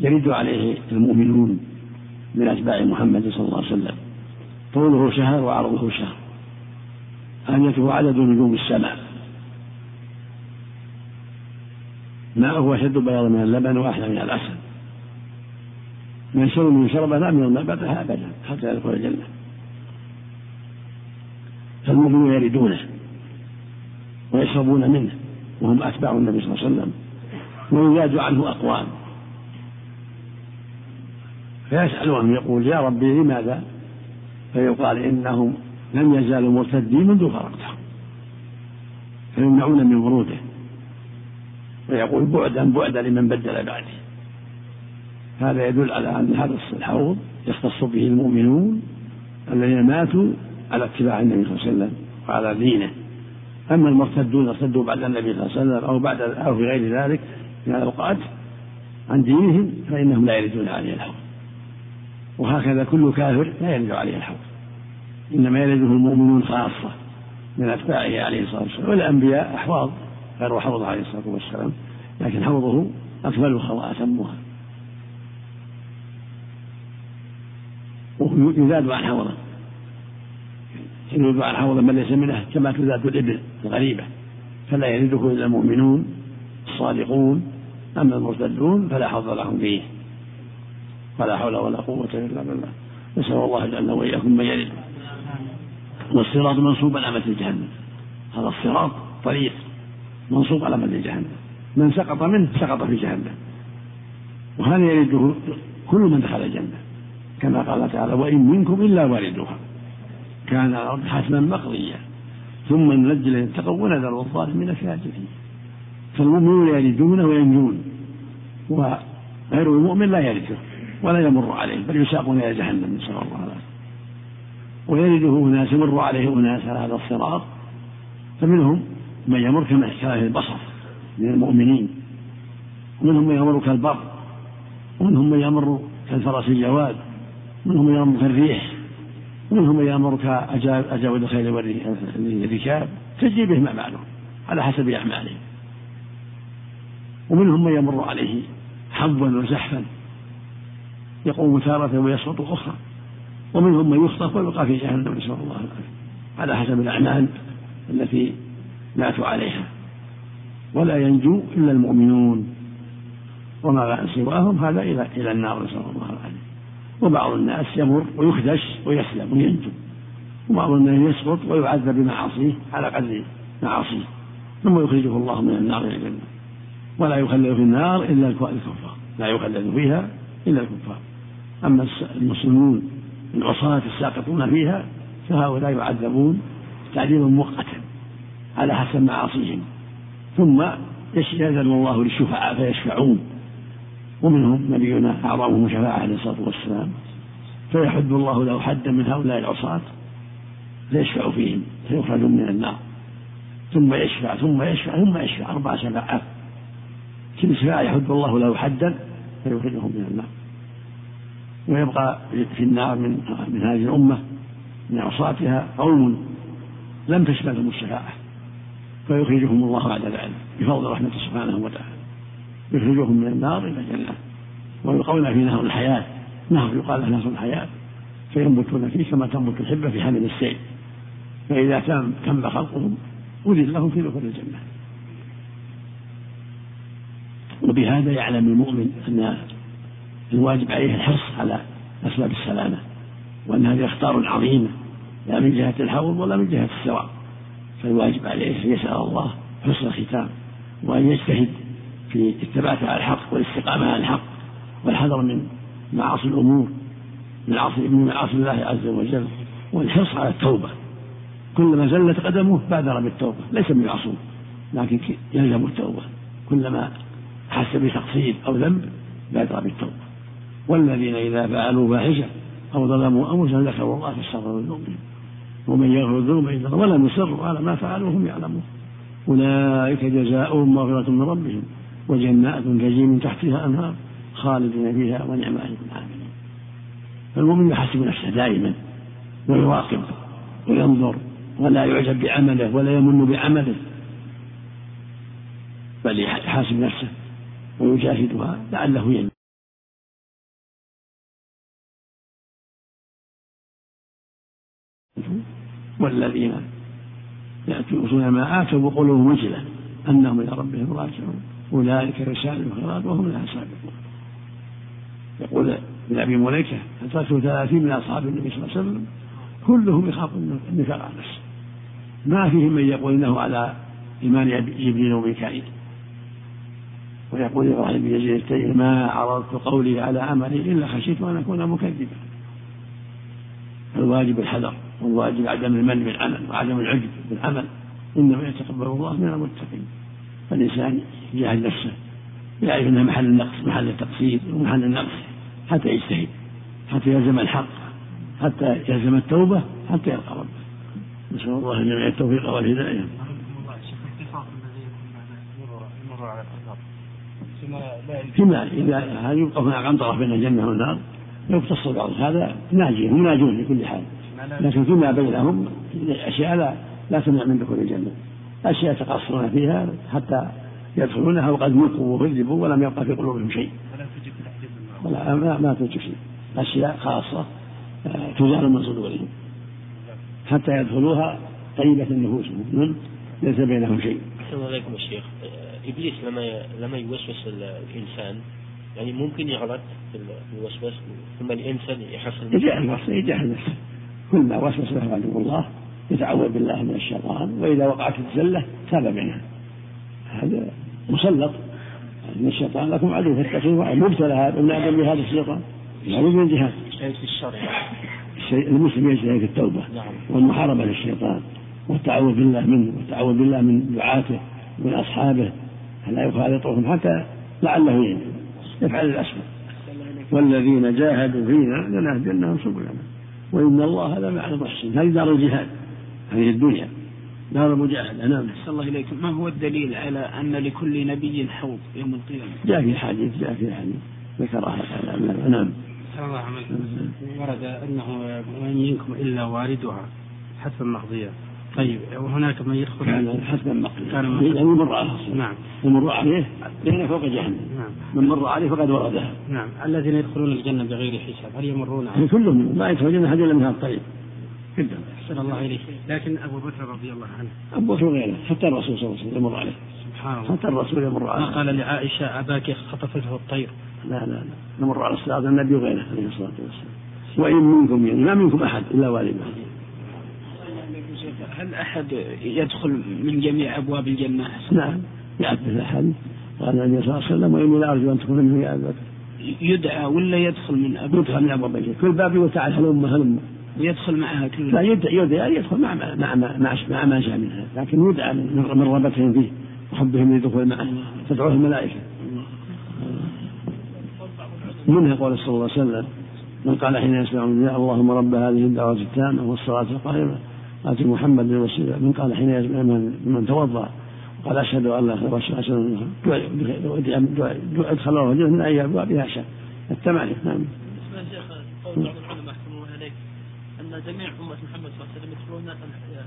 يرد عليه المؤمنون من أتباع محمد صلى الله عليه وسلم. طوله شهر وعرضه شهر. آنيته عدد نجوم السماء. ماءه أشد بياضا من اللبن وأحلى من العسل من شرب من شرب لا من بعدها أبدا حتى يدخل الجنة. فالمؤمنون يردونه ويشربون منه وهم أتباع النبي صلى الله عليه وسلم ويزاد عنه أقوام. فيسألهم يقول يا ربي لماذا؟ فيقال إنهم لم يزالوا مرتدين منذ فرقتهم فيمنعون من وروده. ويقول بعدا بعدا لمن بدل بعدي هذا يدل على أن هذا الحوض يختص به المؤمنون الذين ماتوا على اتباع النبي صلى الله عليه وسلم وعلى دينه. أما المرتدون ارتدوا بعد النبي صلى الله عليه وسلم أو بعد أو في غير ذلك من الأوقات عن دينهم فإنهم لا يردون عليه الحوض. وهكذا كل كافر لا يرد عليه الحوض. إنما يرده المؤمنون خاصة من أتباعه عليه الصلاة والسلام. والأنبياء أحواض غير حوضه عليه الصلاة والسلام لكن حوضه أكملها وأتمها ويزاد عن حوضه يزاد عن حوضه من ليس منه كما تزاد الإبل الغريبة. فلا يرده إلا المؤمنون الصادقون. أما المرتدون فلا حظ لهم فيه. ولا حول ولا قوة إلا بالله. نسأل الله جل وإياكم من يرد والصراط منصوب على متن جهنم هذا الصراط طريق منصوب على متن جهنم من سقط منه سقط في جهنم. وهذا يرده كل من دخل الجنة. كما قال تعالى وإن منكم إلا واردها كان حتما مقضيا ثم ننجي الذين اتقوا ونذر الظالمين كاجفين فالمؤمنون يردونه وينجون. وغير المؤمن لا يرده ولا يمر عليه بل يساقون إلى جهنم نسأل الله ويرده أناس يمر عليه أناس على هذا الصراط فمنهم من يمر كما البصر من المؤمنين ومنهم من يمر كالبر ومنهم من يمر كالفرس الجواد ومنهم من يمر كالريح ومنهم من يأمرك أجاود الخيل والركاب تجري بهم أعمالهم على حسب أعمالهم. ومنهم من يمر عليه حبوا وزحفا يقوم تارة ويسقط أخرى. ومنهم من يخطف ويبقى في جهنم نسأل الله العافية. على حسب الأعمال التي ماتوا عليها. ولا ينجو إلا المؤمنون. وما سواهم هذا إلى إلى النار نسأل الله العافية. وبعض الناس يمر ويخدش ويسلم وينجو. وبعض الناس يسقط ويعذب بمعاصيه على قدر معاصيه. ثم يخرجه الله من النار إلى الجنة. ولا يخلد في النار إلا الكفار. لا يخلد فيها إلا الكفار. أما المسلمون العصاة الساقطون فيها فهؤلاء يعذبون تعذيبا مؤقتا على حسب معاصيهم. ثم يأذن الله للشفعاء فيشفعون. ومنهم نبينا أعظمهم شفاعة عليه الصلاة والسلام. فيحد الله له حدا من هؤلاء العصاة فيشفع فيهم فيخرجون من النار. ثم يشفع ثم يشفع ثم يشفع. أربع شفاعات. كل شفاعة يحد الله له حدا فيخرجهم من النار. ويبقى في النار من من هذه الأمة من عصاتها قوم لم تشملهم الشفاعة فيخرجهم الله بعد ذلك بفضل رحمته سبحانه وتعالى. يخرجهم من النار إلى الجنة. ويلقون في نهر الحياة. نهر يقال له نهر الحياة. فينبتون فيه كما تنبت الحبة في حمل السيل. فإذا تم تم خلقهم أذن لهم في دخول الجنة. وبهذا يعلم المؤمن أن الواجب عليه الحرص على أسباب السلامة وأن هذه أخطار عظيمة لا من جهة الحوض ولا من جهة السواء فالواجب عليه أن يسأل الله حسن الختام وأن يجتهد في الثبات على الحق والاستقامة على الحق والحذر من معاصي الأمور من معاصي من معاصي الله عز وجل والحرص على التوبة. كلما زلت قدمه بادر بالتوبة ليس بمعصوم لكن يلزم التوبة. كلما حس بتقصير أو ذنب بادر بالتوبة. والذين إذا فعلوا فاحشة أو ظلموا أنفسهم ذكروا الله فاستغفروا ذنوبهم ومن يغفر الذنوب إلا الله ولم يصروا على ما فعلوا وهم يعلمون. أولئك جزاؤهم مغفرة من ربهم وجنات تجري من تحتها أنهار خالدين فيها ونعم أجر العاملين. فالمؤمن يحاسب نفسه دائما ويراقب وينظر ولا يعجب بعمله ولا يمن بعمله. بل يحاسب نفسه ويجاهدها لعله ينجو. والذين يأتون ما آتوا وقلوبهم وجلة أنهم إلى ربهم راجعون. أولئك يسارعون الخيرات وهم لها سابقون. يقول ابن أبي مليكة أدركت ثلاثين من أصحاب النبي صلى الله عليه وسلم؟ كلهم يخاف النفاق على نفسه ما فيهم من يقول إنه على إيمان جبريل وميكائيل. ويقول إبراهيم بن يزيد ما عرضت قولي على عملي إلا خشيت أن أكون مكذبا. الواجب الحذر. والواجب عدم المن بالعمل وعدم العجب بالعمل. إنما يتقبل الله من المتقين. فالإنسان يجاهد نفسه. يعرف أنها محل النقص محل التقصير ومحل النقص حتى يجتهد حتى يلزم الحق حتى يلزم التوبة حتى يلقى ربه. نسأل الله جميع التوفيق والهداية. فيما إذا هل يبقى هناك عنطرة بين الجنة والنار؟ يقتص بعض هذا ناجي هم ناجون في كل حال. لكن فيما بينهم أشياء لا لا تمنع من دخول الجنة. أشياء يتقصرون فيها حتى يدخلونها وقد ملقوا وكذبوا ولم يبقى في قلوبهم شيء. ولا ما, ما توجد شيء. أشياء خاصة آه، تزال من صدورهم. حتى يدخلوها طيبة نفوسهم من؟ ليس بينهم شيء. أحسن عليكم الشيخ آه، إبليس لما لما يوسوس الإنسان يعني ممكن يغلط في الوسوس ثم الإنسان يحصل يجاهد نفسه يجاهد نفسه. كل ما وسوس له عدو الله يتعوذ بالله من الشيطان وإذا وقعت الزلة تاب منها. هذا مسلط ان الشيطان لكم عدو فاتقوه مبتلى هذا ابن آدم بهذا الشيطان. لابد من جهاد. في الشرع. المسلم يجتهد في التوبة نعم. والمحاربة للشيطان والتعوذ بالله منه والتعوذ بالله من دعاته ومن أصحابه. فلا يخالطهم حتى لعله يفعل الاسباب والذين جاهدوا فينا لنهدينهم سبلنا. وإن الله لمع المحسن هذه دار الجهاد هذه الدنيا. دار المجاهدة. نعم. أحسن الله إليكم. ما هو الدليل على أن لكل نبي حوض يوم القيامة؟ جاء في حديث جاء في حديث. ذكرها نعم. أحسن الله عملكم. ورد أنه وإن منكم إلا واردها. حتما مقضية طيب وهناك من يدخل كان حتما مقضية كان يعني مر عليه. نعم. من مر عليه لأنه فوق جهنم. نعم. من مر عليه فقد وردها نعم. الذين يدخلون الجنة بغير حساب هل يمرون؟ يعني كلهم. ما يدخل الجنة أحد إلا من هذا الطريق جدا. أحسن الله إليك. لكن أبو بكر رضي الله عنه. أبو بكر وغيره. حتى الرسول صلى الله عليه وسلم يمر عليه. سبحان الله. حتى الرسول يمر ما عليه قال لعائشة أباك خطفته الطير. لا لا لا. نمر على الصراط النبي وغيره عليه الصلاة والسلام. وإن منكم يعني ما منكم أحد إلا والده. هل أحد يدخل من جميع أبواب الجنة؟ نعم. يعرف الأحد قال النبي صلى الله عليه وسلم وإني لأرجو أن تكون منه يا أبا بكر. يدعى ولا يدخل من أبواب يدخل من أبواب الجنة. كل باب يقول تعال هلم هلم ويدخل معها كل لا يدعى يدعى يدخل مع مع مع مع, مع ما جاء منها. لكن يدعى من رغبتهم فيه وحبهم للدخول معه. تدعوه الملائكة. منها قول صلى الله عليه وسلم من قال حين يسمع يا اللهم رب هذه الدعوة التامة والصلاة القائمة. آت محمد الوسيلة من قال حين من, من توضأ قال أشهد أن لا خير وأشهد أن ادخل الله الجنة من أي أبوابها شاء الثمانية نعم. قول بعض العلماء الله عليك جميع أمة محمد صلى الله عليه وسلم يدخلون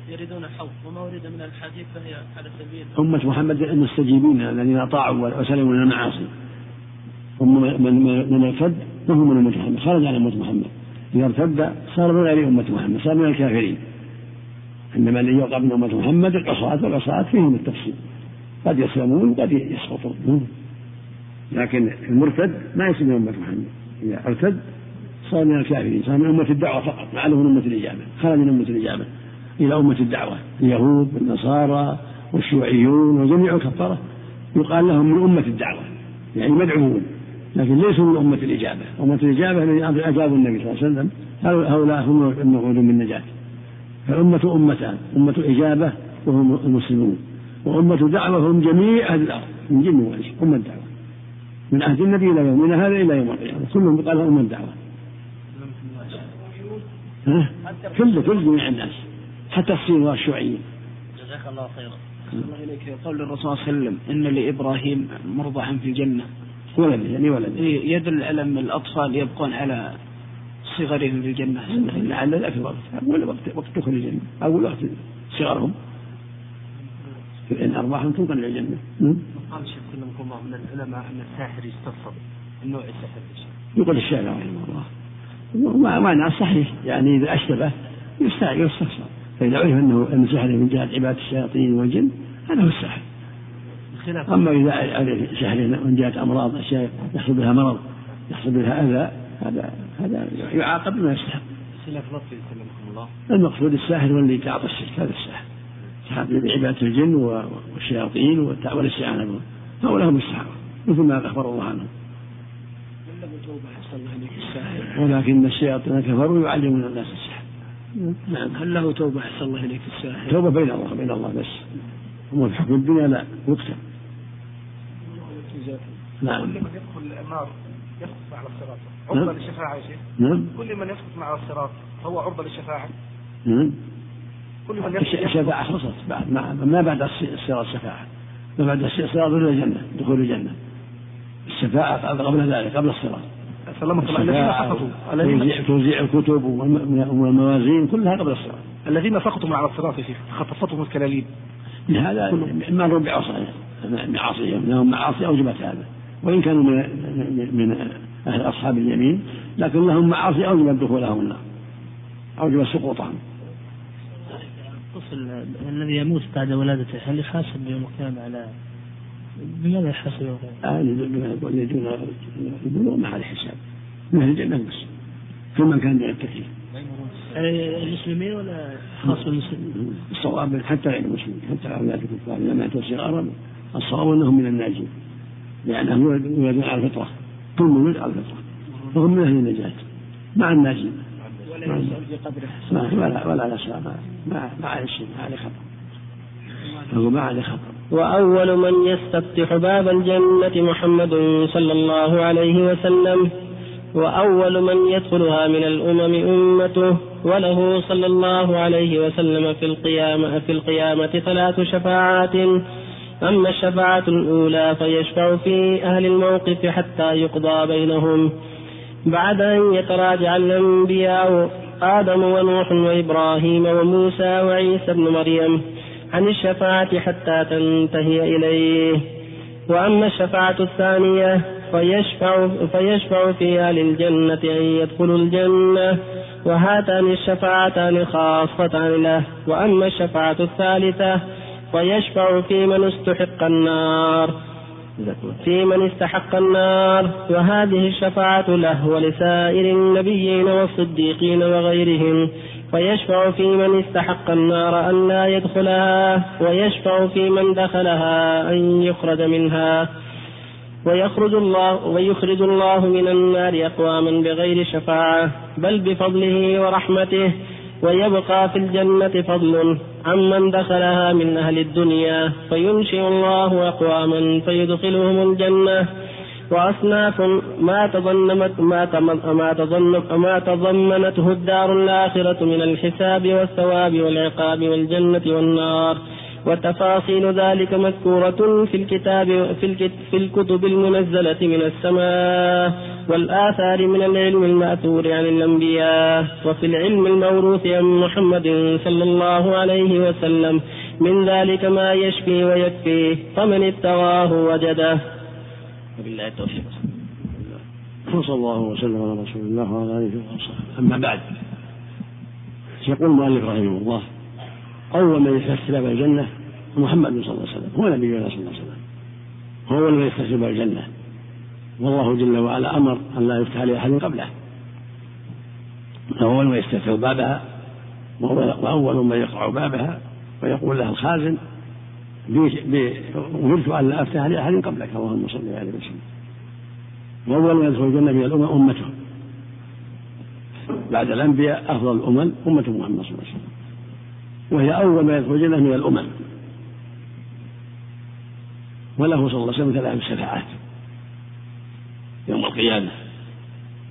يريدون الحوض وما ورد من الحديث فهي على سبيل أمة محمد المستجيبين الذين أطاعوا وسلموا من المعاصي هم من ارتد فهم من أمة محمد. خرج عن أمة محمد. إذا ارتد صار من غير أمة محمد صار من الكافرين. إنما الذي يقع من أمة محمد العصاة والعصاة فيهم التفصيل. قد يسلمون وقد يسقطون. لكن المرتد ما يصير من أمة محمد. إذا ارتد صار من الكافرين. صار من أمة الدعوة فقط. ما من أمة الإجابة. خرج من أمة الإجابة إلى أمة الدعوة. اليهود والنصارى والشيوعيون وجميع الكفرة يقال لهم من أمة الدعوة. يعني مدعوون. لكن ليسوا من أمة الإجابة. أمة الإجابة الذين أجابوا النبي صلى الله عليه وسلم. هؤلاء هم الموعودون بالنجاة فالأمة أمتان أمة إجابة وهم المسلمون وأمة دعوة هم جميع أهل الأرض من جن وإنس أمة دعوة. من عهد النبي إلى يومنا هذا إلى يوم القيامة كلهم يقال لهم أمة دعوة. ها؟ كل كل جميع الناس حتى الصين والشيوعيين. جزاك الله خيرا. الله إليك. قول الرسول صلى الله عليه وسلم إن لإبراهيم مرضعا في الجنة. ولد يعني ولد إيه، يدل على أن الأطفال يبقون على صغرهم في الجنة. لعل ذاك الوقت أول وقت وقت دخول الجنة. أول وقت صغرهم لأن أرواحهم تنقل إلى الجنة. قال الشيخ سلمكم الله من العلماء أن الساحر يستصب النوع السحر يقول الشافعي رحمه الله. معنى صحيح يعني إذا أشتبه يستصب فإذا عرف أنه أن سحره من جهة عبادة الشياطين والجن هذا هو السحر. أما إذا عرف سحره من جهة أمراض أشياء يحصل بها مرض يحصل بها أذى هذا هذا يعاقب بما يستحق. المقصود الساحر هو اللي تعاطى الشرك هذا الساحر بعبادة الجن والشياطين والاستعانة بهم هؤلاء هم السحرة مثل ما أخبر الله عنهم. ولكن الشياطين كفروا يعلمون الناس السحر. نعم هل له توبة حصل الله إليك الساحر توبة بين الله بين الله بس. أما في حكم الدنيا لا يقتل نعم. يدخل النار يسقط مع الصراط. عرضة للشفاعة يا شيخ. نعم. كل من يسقط مع الصراط هو عرضة للشفاعة. نعم. كل من يسقط الشفاعة خلصت بعد ما, ما بعد الص- الصراط شفاعة ما بعد الصراط إلا الجنة. دخول الجنة. الشفاعة قبل ذلك قبل الصراط. سلمك الله. الذين سقطوا. الذين توزيع الكتب والم- والموازين كلها قبل الصراط. الذين سقطوا من على الصراط يا شيخ. خطفتهم الكلاليب. هذا ما رب بعصايا معاصيهم لهم معاصي أوجبت هذا. وإن كانوا من من أهل أصحاب اليمين لكن لهم معاصي اوجبت دخولهم النار اوجبت سقوطهم. الطفل الذي يموت بعد ولادته هل يحاسب يوم القيامة على بماذا يحاسب يوم القيامة؟ آه دون دون البلوغ ما عليه حساب. من أهل الجنة بس. كل من كان يعني المسلمين ولا خاص بالمسلمين؟ الصواب حتى غير المسلمين حتى أولاد الكفار. إذا ماتوا صغارا الصواب أنهم من الناجين لأنهم يولدون على الفطرة. كل مولود على الفطره فهم من أهل النجاه مع الناجين ولا ولا ولا نسأل ما ما ما عليه شيء ما عليه خطر. ما عليه خطر. وأول من يستفتح باب الجنة محمد صلى الله عليه وسلم وأول من يدخلها من الأمم أمته وله صلى الله عليه وسلم في القيامة في القيامة ثلاث شفاعات. أما الشفاعة الأولى فيشفع في أهل الموقف حتى يقضى بينهم. بعد أن يتراجع الأنبياء آدم ونوح وإبراهيم وموسى وعيسى بن مريم عن الشفاعة حتى تنتهي إليه. وأما الشفاعة الثانية فيشفع, فيشفع في أهل الجنة أن يدخلوا الجنة وهاتان الشفاعتان خاصتان له. وأما الشفاعة الثالثة فيشفع في من استحق النار. في من استحق النار. وهذه الشفاعة له ولسائر النبيين والصديقين وغيرهم. ويشفع في من استحق النار أن لا يدخلها. ويشفع في من دخلها أن يخرج منها. ويخرج الله ويخرج الله من النار أقواما بغير شفاعة. بل بفضله ورحمته. ويبقى في الجنة فضل عمن دخلها من أهل الدنيا فينشئ الله أقواما فيدخلهم الجنة. وأصناف ما تضمنت ما ما ما تضمنته الدار الآخرة من الحساب والثواب والعقاب والجنة والنار. وتفاصيل ذلك مذكورة في الكتاب في, في الكتب المنزلة من السماء والآثار من العلم المأثور عن الأنبياء وفي العلم الموروث عن محمد صلى الله عليه وسلم. من ذلك ما يشفي ويكفي فمن ابتغاه وجده. وبالله التوفيق. وصلى الله وسلم على رسول الله وعلى آله وصحبه. أما بعد يقول المؤلف رحمه الله اول من يستفتح باب الجنة محمد صلى الله عليه وسلم هو نبينا صلى الله عليه وسلم. هو اول من يستفتح باب الجنة. والله جل وعلا أمر أن لا يفتح لأحد قبله. اول من يستفتح بابها واول من يقرع بابها ويقول له الخازن أمرت أن لا أفتح لأحد قبلك اللهم صل عليه وسلم وأول من يدخل الجنة من الأمم أمته. بعد الأنبياء أفضل الأمم أمة محمد صلى الله عليه وسلم. وهي أول من يدخل الجنة من الأمم. وله صلى الله عليه وسلم ثلاث شفاعات يوم القيامة.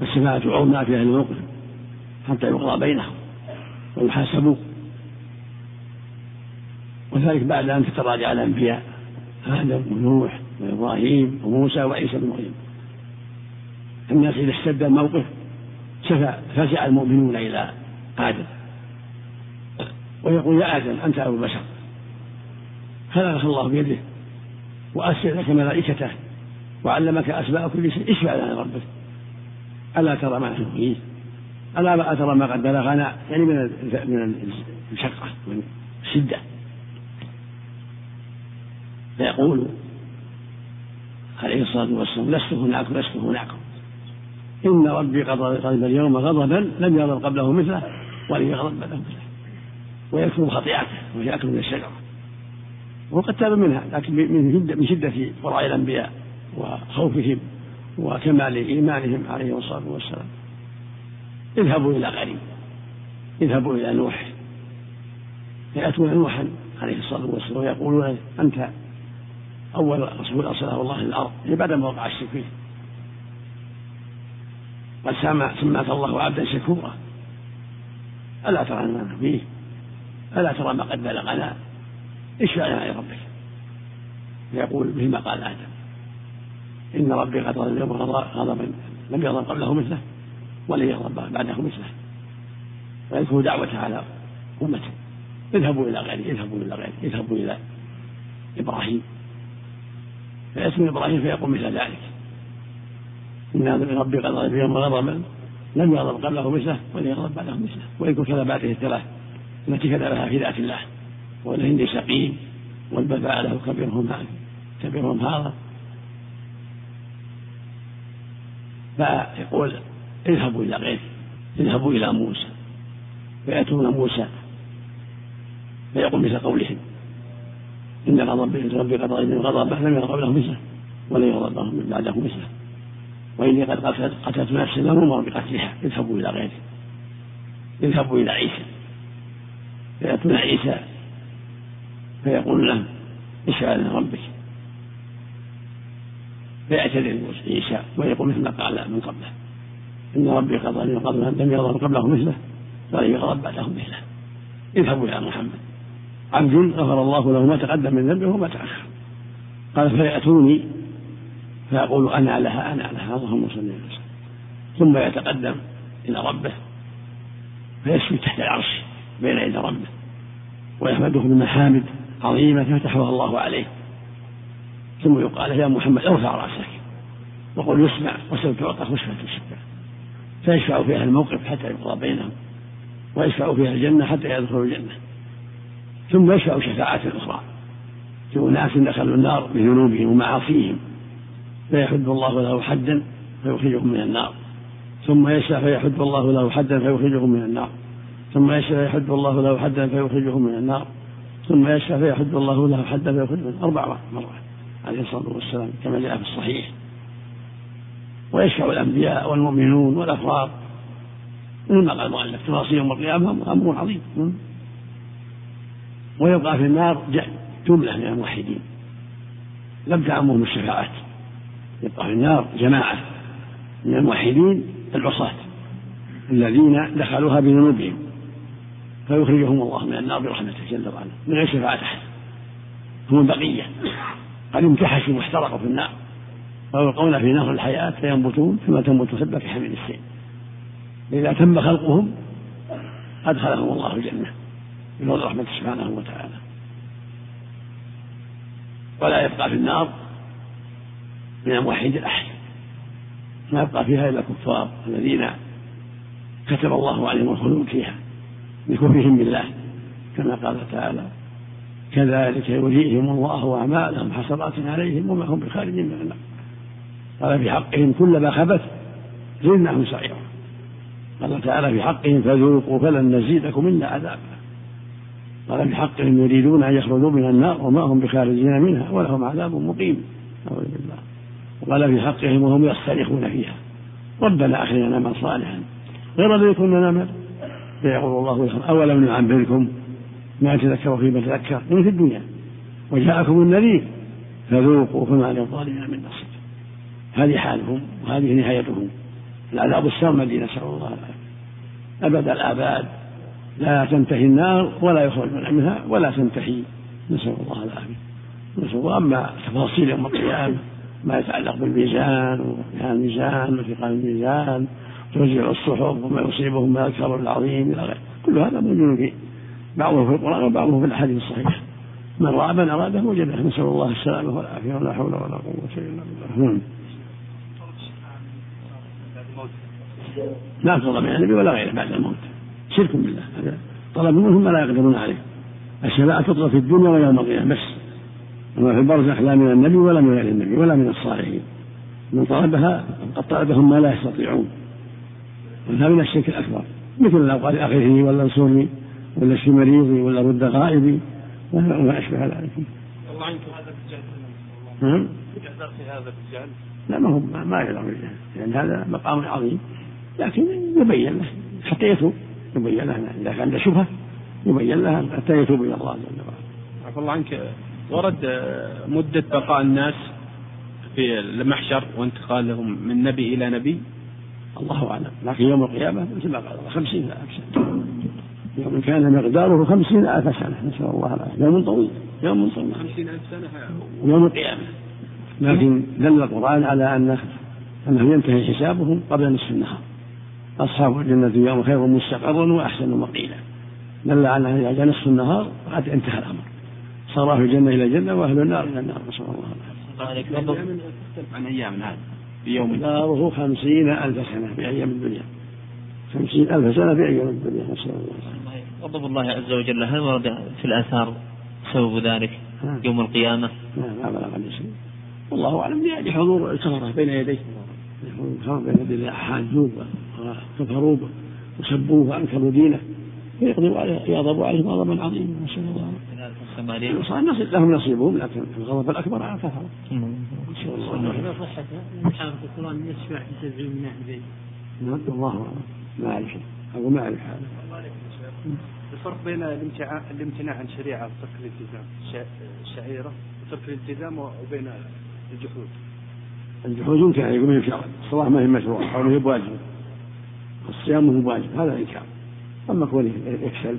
الشفاعة عظمى في أهل الموقف حتى يقضى بينهم ويحاسبوا وذلك بعد أن تتراجع الأنبياء آدم ونوح وإبراهيم وموسى وعيسى بن مريم. الناس إذا اشتد الموقف شفع فزع المؤمنون إلى آدم. ويقول يا آدم أنت أبو البشر خلقك الله بيده وأسر لك ملائكته وعلمك أسماء كل شيء. اشفع لنا ربك؟ ألا ترى ما فيه؟ ألا ترى ما قد بلغنا يعني من من المشقة من الشدة فيقول عليه الصلاة والسلام لست هناك لست هناكم إن ربي قد غضب اليوم غضبا لم يغضب قبله مثله ولم يغضب بعده مثله. ويكتب خطيئته وهي أكل من الشجرة وقد تاب منها لكن من شدة من شدة ورع الأنبياء وخوفهم وكمال إيمانهم عليه الصلاة والسلام. اذهبوا إلى غريب. اذهبوا إلى نوح. يأتون نوحا عليه الصلاة والسلام ويقولون أنت أول رسول أرسله الله للأرض بعد ما وقع الشرك فيه. قد سماك الله عبدا شكورا. ألا ترى ما فيه؟ ألا ترى ما قد بلغنا اشفع لنا ربك يقول مثل ما قال آدم. إن ربي قد غضب اليوم غضبا لم يغضب قبله مثله ولن يغضب بعده مثله. ويذكر دعوته على أمته. اذهبوا إلى غيره اذهبوا إلى غيره اذهبوا إلى إبراهيم. من إبراهيم فيقول مثل ذلك. إن ربي قد غضب يوم غضبا لم يغضب قبله مثله ولن يغضب بعده مثله. ويذكر كذباته الثلاث التي كذبها في ذات الله. والهند سقيم والبل فعله كبيرهم كبيرهم هذا فيقول اذهبوا إلى غيره اذهبوا إلى موسى فيأتون موسى. فيقول مثل قولهم إن غضب ربي قد غضب لم يغضب له مثله ولن يغضب له من بعده مثله. وإني قد قتلت, نفسا لم أمر بقتلها. اذهبوا إلى غيره اذهبوا إلى عيسى. فيأتون عيسى فيقول له اشفع لنا ربك. فيعتذر عيسى ويقول مثل ما قال من قبله إن ربي قضى غضبا لم يغضب قبله مثله ولم يغضب بعده مثله. اذهبوا إلى محمد. عبد غفر الله له ما تقدم من ذنبه وما تأخر. قال فيأتوني فيقول أنا لها أنا لها اللهم صل وسلم. ثم يتقدم إلى ربه فيسجد تحت العرش. بين يدي ربه ويحمده بمحامد عظيمة فتحها الله عليه. ثم يقال يا محمد ارفع رأسك وقل يسمع وسوف تعطى خشبة الشفاء. فيشفع فيها الموقف حتى يقضى بينهم ويشفع فيها الجنة حتى يدخلوا الجنة. ثم يشفع شفاعة أخرى. في أناس دخلوا النار بذنوبهم ومعاصيهم. فيحد الله له حدا فيخرجهم من النار. ثم يشفع فيحد الله له حدا فيخرجهم من النار. ثم يشفع فيحد الله له حدا فيخرجهم من النار. ثم يشفع فيحد الله له حدا فيخرجهم أربع مرات عليه الصلاة والسلام كما جاء في الصحيح. ويشفع الأنبياء والمؤمنون والأفراد. مثل قال المؤلف تفاصيل يوم القيامة أمر عظيم. ويبقى في النار جملة من الموحدين. لم تعمهم الشفاعات. يبقى في النار جماعة من الموحدين العصاة الذين دخلوها بذنوبهم. فيخرجهم الله من النار برحمته جل وعلا من غير شفاعة أحد؟ هم البقية. قد امتحشوا واحترقوا في النار. ويلقون في نهر الحياة فينبتون كما تنبت الحبة في حميل السيل. إذا تم خلقهم أدخلهم الله الجنة بفضل رحمته سبحانه وتعالى. ولا يبقى في النار من الموحد الأحد. ما يبقى فيها إلا الكفار الذين كتب الله عليهم الخلود فيها. بكفرهم بالله كما قال تعالى كذلك يريهم الله أعمالهم حسرات عليهم وما هم بخارجين من النار. قال في حقهم كلما خبث زدناهم سعيرا. قال تعالى في حقهم فذوقوا فلن نزيدكم إلا عذابا. قال في حقهم يريدون أن يخرجوا من النار وما هم بخارجين منها ولهم عذاب مقيم. أعوذ بالله. وقال في حقهم وهم يصطرخون فيها. ربنا أخرجنا نعمل صالحا. غير الذي كنا نعمل. فيقول الله لهم أولم نعمركم ما تذكروا فيما تذكر؟ من في الدنيا. وجاءكم النذير فذوقوا فما للظالمين من نصير هذه حالهم وهذه نهايتهم. العذاب السرمدي نسأل الله العافية. أبد الآباد لا تنتهي النار ولا يخرج منها ولا تنتهي. نسأل الله العافية. نسأل الله. أما تفاصيل يوم القيامة ما يتعلق بالميزان وفي الميزان وثقال الميزان توزيع الصحف وما يصيبهم من الكبر العظيم إلى غيره كل هذا موجود في بعضه في القرآن وبعضه في الأحاديث الصحيحة. من رأى من اراده وجده نسأل الله السلامة والعافية. ولا حول ولا قوة إلا بالله. نعم. لا تطلب من النبي ولا غيره بعد الموت. شرك بالله. هذا طلب منهم ما لا يقدرون عليه. الشفاعة تطلب في الدنيا ويوم القيامة. بس. أما في البرزخ لا من النبي ولا من غير النبي ولا من الصالحين. من طلبها قد طلبهم ما لا يستطيعون. وهذا من الشرك الأكبر مثل لو قال أخيه ولا انصرني ولا اشفي مريضي ولا رد غائبي وما أشبه ذلك. الله عنك هذا بالجهل. هذا بالجهل. لا ما هو ما يعلم بالجهل لأن هذا مقام عظيم لكن يبين له حتى يتوب يبين له إذا كان عنده شبهة يبين له حتى يتوب إلى الله جل وعلا. عفى الله عنك ورد مدة بقاء الناس في المحشر وانتقالهم من نبي إلى نبي الله أعلم. لكن يوم القيامة مثل ما قال الله خمسين ألف سنة. يوم كان مقداره خمسين ألف سنة نسأل الله العافية. يوم طويل يوم طويل. خمسين ألف سنة يوم القيامة. لكن دل القرآن على أنه أنه ينتهي حسابهم قبل نصف النهار. أصحاب الجنة يوم خير مستقرا وأحسن مقيلا. دل على إذا جاء نصف النهار قد انتهى الأمر. صار أهل الجنة إلى الجنة وأهل النار إلى النار. نسأل الله العافية. عن أيام هذا في يوم. داره خمسين ألف سنة في أيام الدنيا. خمسين ألف سنة في أيام الدنيا. نسأل الله. غضب الله عز وجل. هل ورد في الآثار سبب ذلك يوم القيامة؟ لا ما بلغ والله أعلم. لحضور الكفرة بين يديه. الكفرة بين يديه حاجوه وكفروا وسبوه وأنكروا دينه فيغضب عليه يغضب عليهم غضبا عظيما. نسأل الله. صار لهم نصيبهم لكن الغضب الأكبر على الكفرة نسأل الله. إذا صحت الإنسان في القرآن يشفع في سبعين من أهل البيت نعم الله أعلم. ما أعرف. أو ما أعرف هذا. الفرق بين الامتناع عن شريعة وترك الالتزام. شعيرة وترك الالتزام وبين الجحود. الجحود يمكن أن يكون شرع الصلاة ما هي مشروعة. أو ما هي بواجب الصيام ما هو بواجب. هذا إنكار. أما كونه يكسل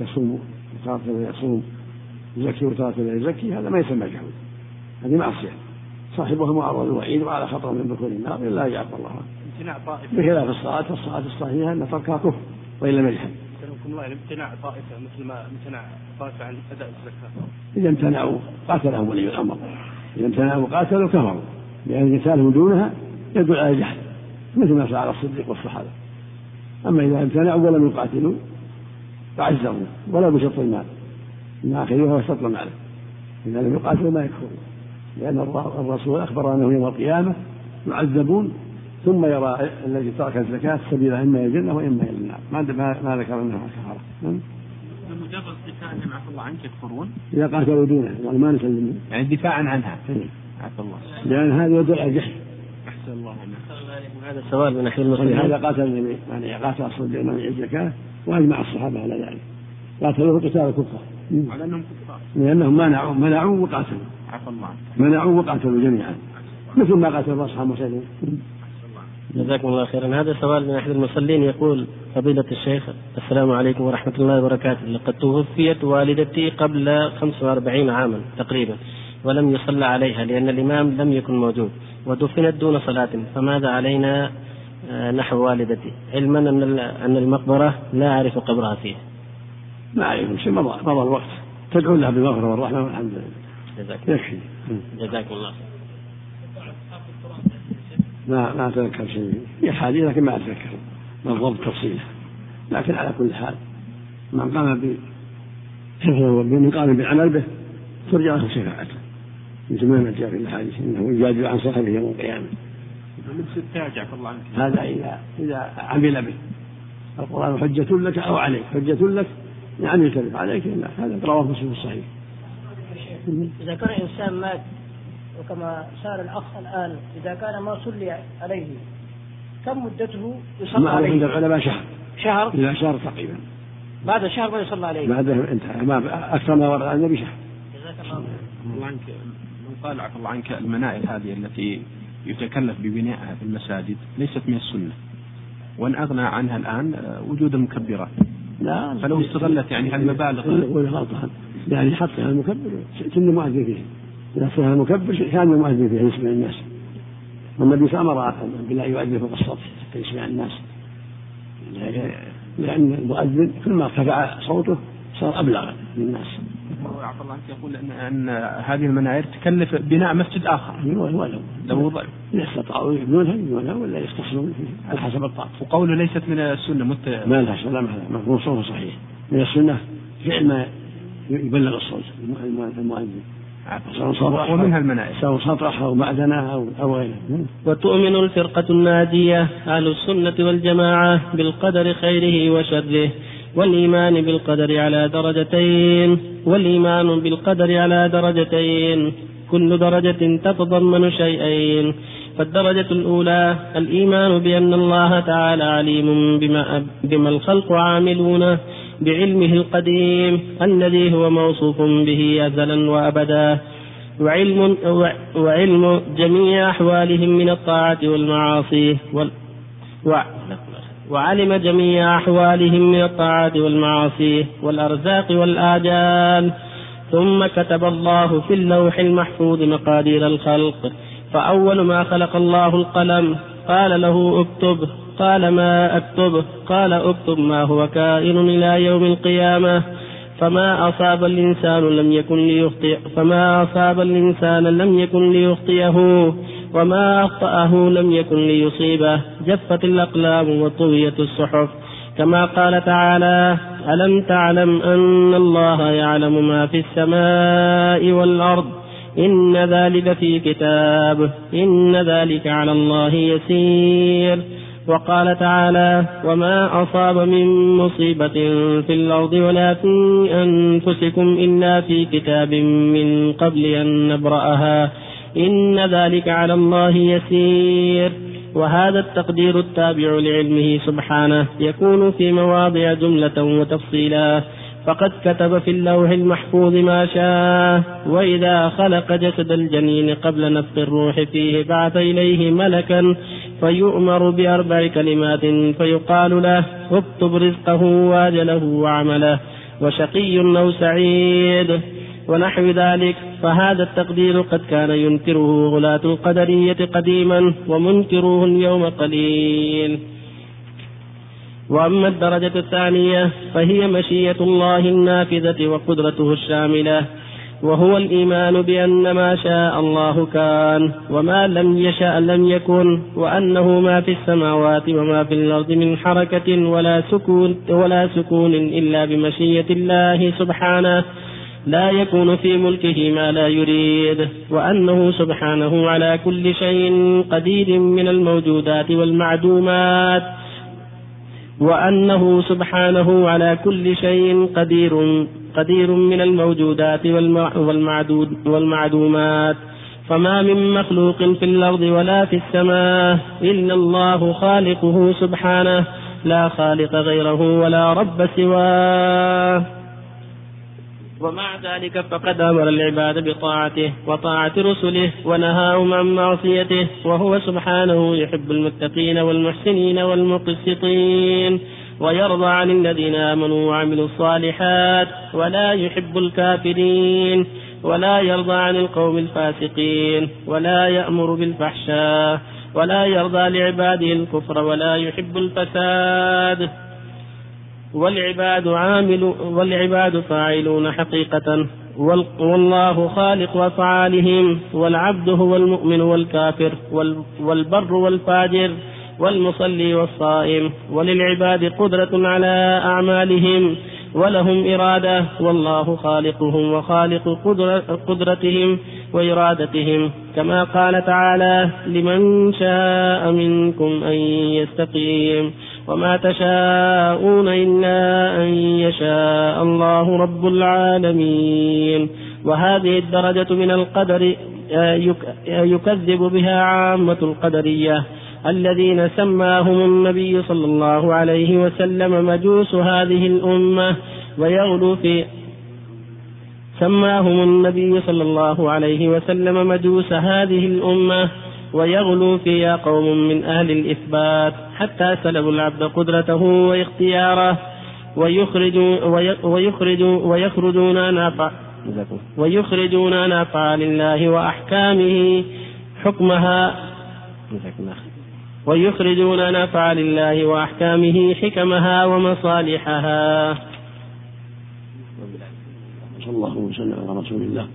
يصوم وترك يصوم يزكي وترك لا يزكي هذا ما يسمى جحود هذه معصية. صاحبها معرض الوعيد وعلى خطر من دخول النار. إلا أن يعفى الله. امتناع طائفة. بخلاف الصلاة والصلاة الصحيحة أن تركها كفر وإن لم يجحد الله امتناع طائفة مثل ما امتنع طائفة عن أداء الزكاة. إذا امتنعوا قاتلهم ولي الأمر. إذا امتنعوا قاتلوا كفروا. لأن قتالهم دونها يدل على الجحد مثل ما فعل الصديق والصحابة. أما إذا امتنعوا ولم يقاتلوا فعزروا ولا بشط المال. آخرها هو شط المال إذا لم يقاتلوا ما يكفرون لأن الرسول أخبر أنه يوم القيامة يعذبون ثم يرى الذي ترك الزكاة سبيل إما إلى الجنة وإما إلى النار. ما ما ذكر أنها كفارة بمجرد دفاعهم عفى الله عنك يكفرون؟ إذا قاتلوا دونه يعني ما نسلمهم. يعني دفاعا عنها. عفى الله. لأن هذا يدل على الجحد. أحسن الله هذا السؤال من أحد المسلمين. هذا قاتل النبي يعني قاتل الصديق من الزكاة وأجمع الصحابة على ذلك. قاتلوه قتال الكفار على أنهم كفار. لأنهم منعوا منعوا وقاتلوا. عفى الله منعوا وقاتلوا جميعا. مثل ما قاتل أصحاب مسلم جزاكم الله خيرا. هذا سؤال من أحد المصلين يقول فضيلة الشيخ السلام عليكم ورحمة الله وبركاته. لقد توفيت والدتي قبل 45 عاما تقريبا ولم يصلى عليها لأن الإمام لم يكن موجود ودفنت دون صلاة فماذا علينا آه، نحو والدتي؟ علما أن أن المقبرة لا أعرف قبرها فيها. ما عليكم شيء مضى مضى الوقت. تدعون لها بالمغفرة والرحمة والحمد لله. جزاكم يكفي. جزاكم الله خير. ما ما أتذكر شيء. في حالي لكن ما أتذكر. بالضبط تفصيلة. لكن على كل حال من قام بحفظه من قام بالعمل به ترجع له شفاعته. مثل ما جاء في الاحاديث إنه يجادل عن صاحبه يوم القيامة. الله عنك. هذا إذا إذا عمل به. القرآن حجة لك أو عليك. حجة لك ان عملت به عليك هذا رواه مسلم الصحيح. إذا كان إنسان مات وكما سأل الأخ الآن إذا كان ما صلي عليه كم مدته يصلى ما عند عليه؟ العلماء شهر. شهر؟ إلى شهر تقريبا. بعد شهر ما يصلى عليه. بعد انتهى ما أكثر ما ورد عن النبي شهر. جزاك الله خير الله عنك من قال عفى الله عنك المنائل هذه التي يتكلف ببنائها في المساجد ليست من السنة. وإن أغنى عنها الآن آه، وجود المكبرات لا. فلو استغلت يعني هالمبالغ يقول غلطان يعني حط المكبر كل مؤذن فيه. إذا صلى المكبر كان المؤذن فيه يسمع الناس. والنبي وسلم بلا يؤذن فوق الصوت حتى يسمع الناس. لأن المؤذن كل ما ارتفع صوته صار أبلغ للناس عفى الله عنك يقول ان أن هذه المناير تكلف بناء مسجد آخر. ولو لو إذا استطاعوا يبنونها يبنونها ولا يختصرون على حسب الطاقة. وقوله ليست من السنة مت ما لها لا ما لها. صوته صحيح. من السنة فعل ما يبلغ الصوت. المؤذن. ومنها المنائل سواء سطح أو معدنه أو أو غيره. وتؤمن الفرقة الناجية أهل السنة والجماعة بالقدر خيره وشره. والإيمان بالقدر على درجتين والإيمان بالقدر على درجتين كل درجة تتضمن شيئين. فالدرجة الأولى الإيمان بأن الله تعالى عليم بما, بما الخلق عاملونه بعلمه القديم الذي هو موصوف به أزلا وأبدا. وعلم, وعلم جميع أحوالهم من الطاعة والمعاصي وال وعلم جميع أحوالهم من الطاعات والمعاصي والأرزاق والآجال. ثم كتب الله في اللوح المحفوظ مقادير الخلق. فأول ما خلق الله القلم قال له اكتب. قال ما أكتب؟ قال اكتب ما هو كائن إلى يوم القيامة. فما أصاب الإنسان لم يكن ليخطئ فما أصاب الإنسان لم يكن ليخطئه. وما أخطأه لم يكن ليصيبه جفت الأقلام وطويت الصحف. كما قال تعالى ألم تعلم أن الله يعلم ما في السماء والأرض؟ إن ذلك في كتاب إن ذلك على الله يسير. وقال تعالى وما أصاب من مصيبة في الأرض ولا في أنفسكم إلا في كتاب من قبل أن نبرأها. إن ذلك على الله يسير. وهذا التقدير التابع لعلمه سبحانه يكون في مواضع جملة وتفصيلا. فقد كتب في اللوح المحفوظ ما شاء. وإذا خلق جسد الجنين قبل نفخ الروح فيه بعث إليه ملكا فيؤمر بأربع كلمات فيقال له اكتب رزقه وأجله وعمله. وشقي أو سعيد. ونحو ذلك فهذا التقدير قد كان ينكره غلاة القدرية قديما ومنكروه اليوم قليل. وأما الدرجة الثانية فهي مشيئة الله النافذة وقدرته الشاملة وهو الإيمان بأن ما شاء الله كان وما لم يشأ لم يكن وأنه ما في السماوات وما في الأرض من حركة ولا سكون ولا سكون إلا بمشيئة الله سبحانه لا يكون في ملكه ما لا يريد وأنه سبحانه على كل شيء قدير من الموجودات والمعدومات وأنه سبحانه على كل شيء قدير قدير من الموجودات والمعدود والمعدومات. فما من مخلوق في الأرض ولا في السماء إلا الله خالقه سبحانه لا خالق غيره ولا رب سواه. ومع ذلك فقد أمر العباد بطاعته وطاعة رسله ونهاهم عن معصيته وهو سبحانه يحب المتقين والمحسنين والمقسطين ويرضى عن الذين آمنوا وعملوا الصالحات ولا يحب الكافرين ولا يرضى عن القوم الفاسقين ولا يأمر بالفحشاء ولا يرضى لعباده الكفر ولا يحب الفساد. والعباد عامل والعباد فاعلون حقيقة. والله خالق أفعالهم والعبد هو المؤمن والكافر والبر والفاجر والمصلي والصائم. وللعباد قدرة على أعمالهم ولهم إرادة. والله خالقهم وخالق قدرتهم وإرادتهم. كما قال تعالى لمن شاء منكم أن يستقيم وما تشاءون إلا أن يشاء الله رب العالمين وهذه الدرجة من القدر يكذب بها عامة القدرية الذين سماهم النبي صلى الله عليه وسلم مجوس هذه الأمة ويغلو في سماهم النبي صلى الله عليه وسلم مجوس هذه الأمة ويغلو فيها قوم من أهل الإثبات حتى سلبوا العبد قدرته واختياره. ويخرجوا ويخرجوا ويخرجون عن ويخرجون عن أفعال الله وأحكامه حكمها. ويخرجون عن أفعال الله وأحكامه حكمها ومصالحها. صلى الله وسلم على رسول الله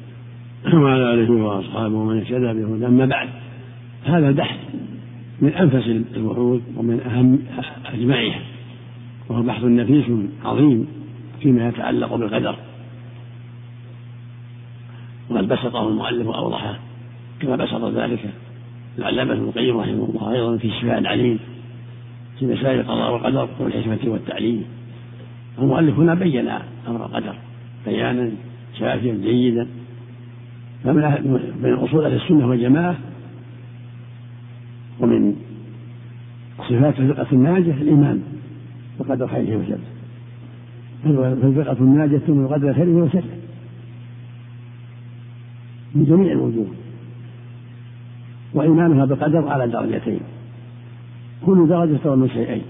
وعلى آله وأصحابه ومن اهتدى بهدى أما بعد هذا البحث من أنفس الوحود ومن أهم أجمعها وهو بحث نفيس عظيم فيما يتعلق بالقدر. وقد بسطه المؤلف وأوضحه كما بسط ذلك العلامة ابن القيم رحمه الله أيضا في شفاء العليم في مسائل القضاء والقدر والحكمة والتعليم. المؤلف هنا بين أمر القدر بيانا شافيا جيدا. فمن من أصول أهل السنة والجماعة ومن صفات الفرقة الناجية الإيمان بقدر خيره وشره. فالفرقة الناجية تؤمن بقدر خيره وشره. من جميع الوجوه. وإيمانها بقدر على درجتين. كل درجة تضمن شيئين.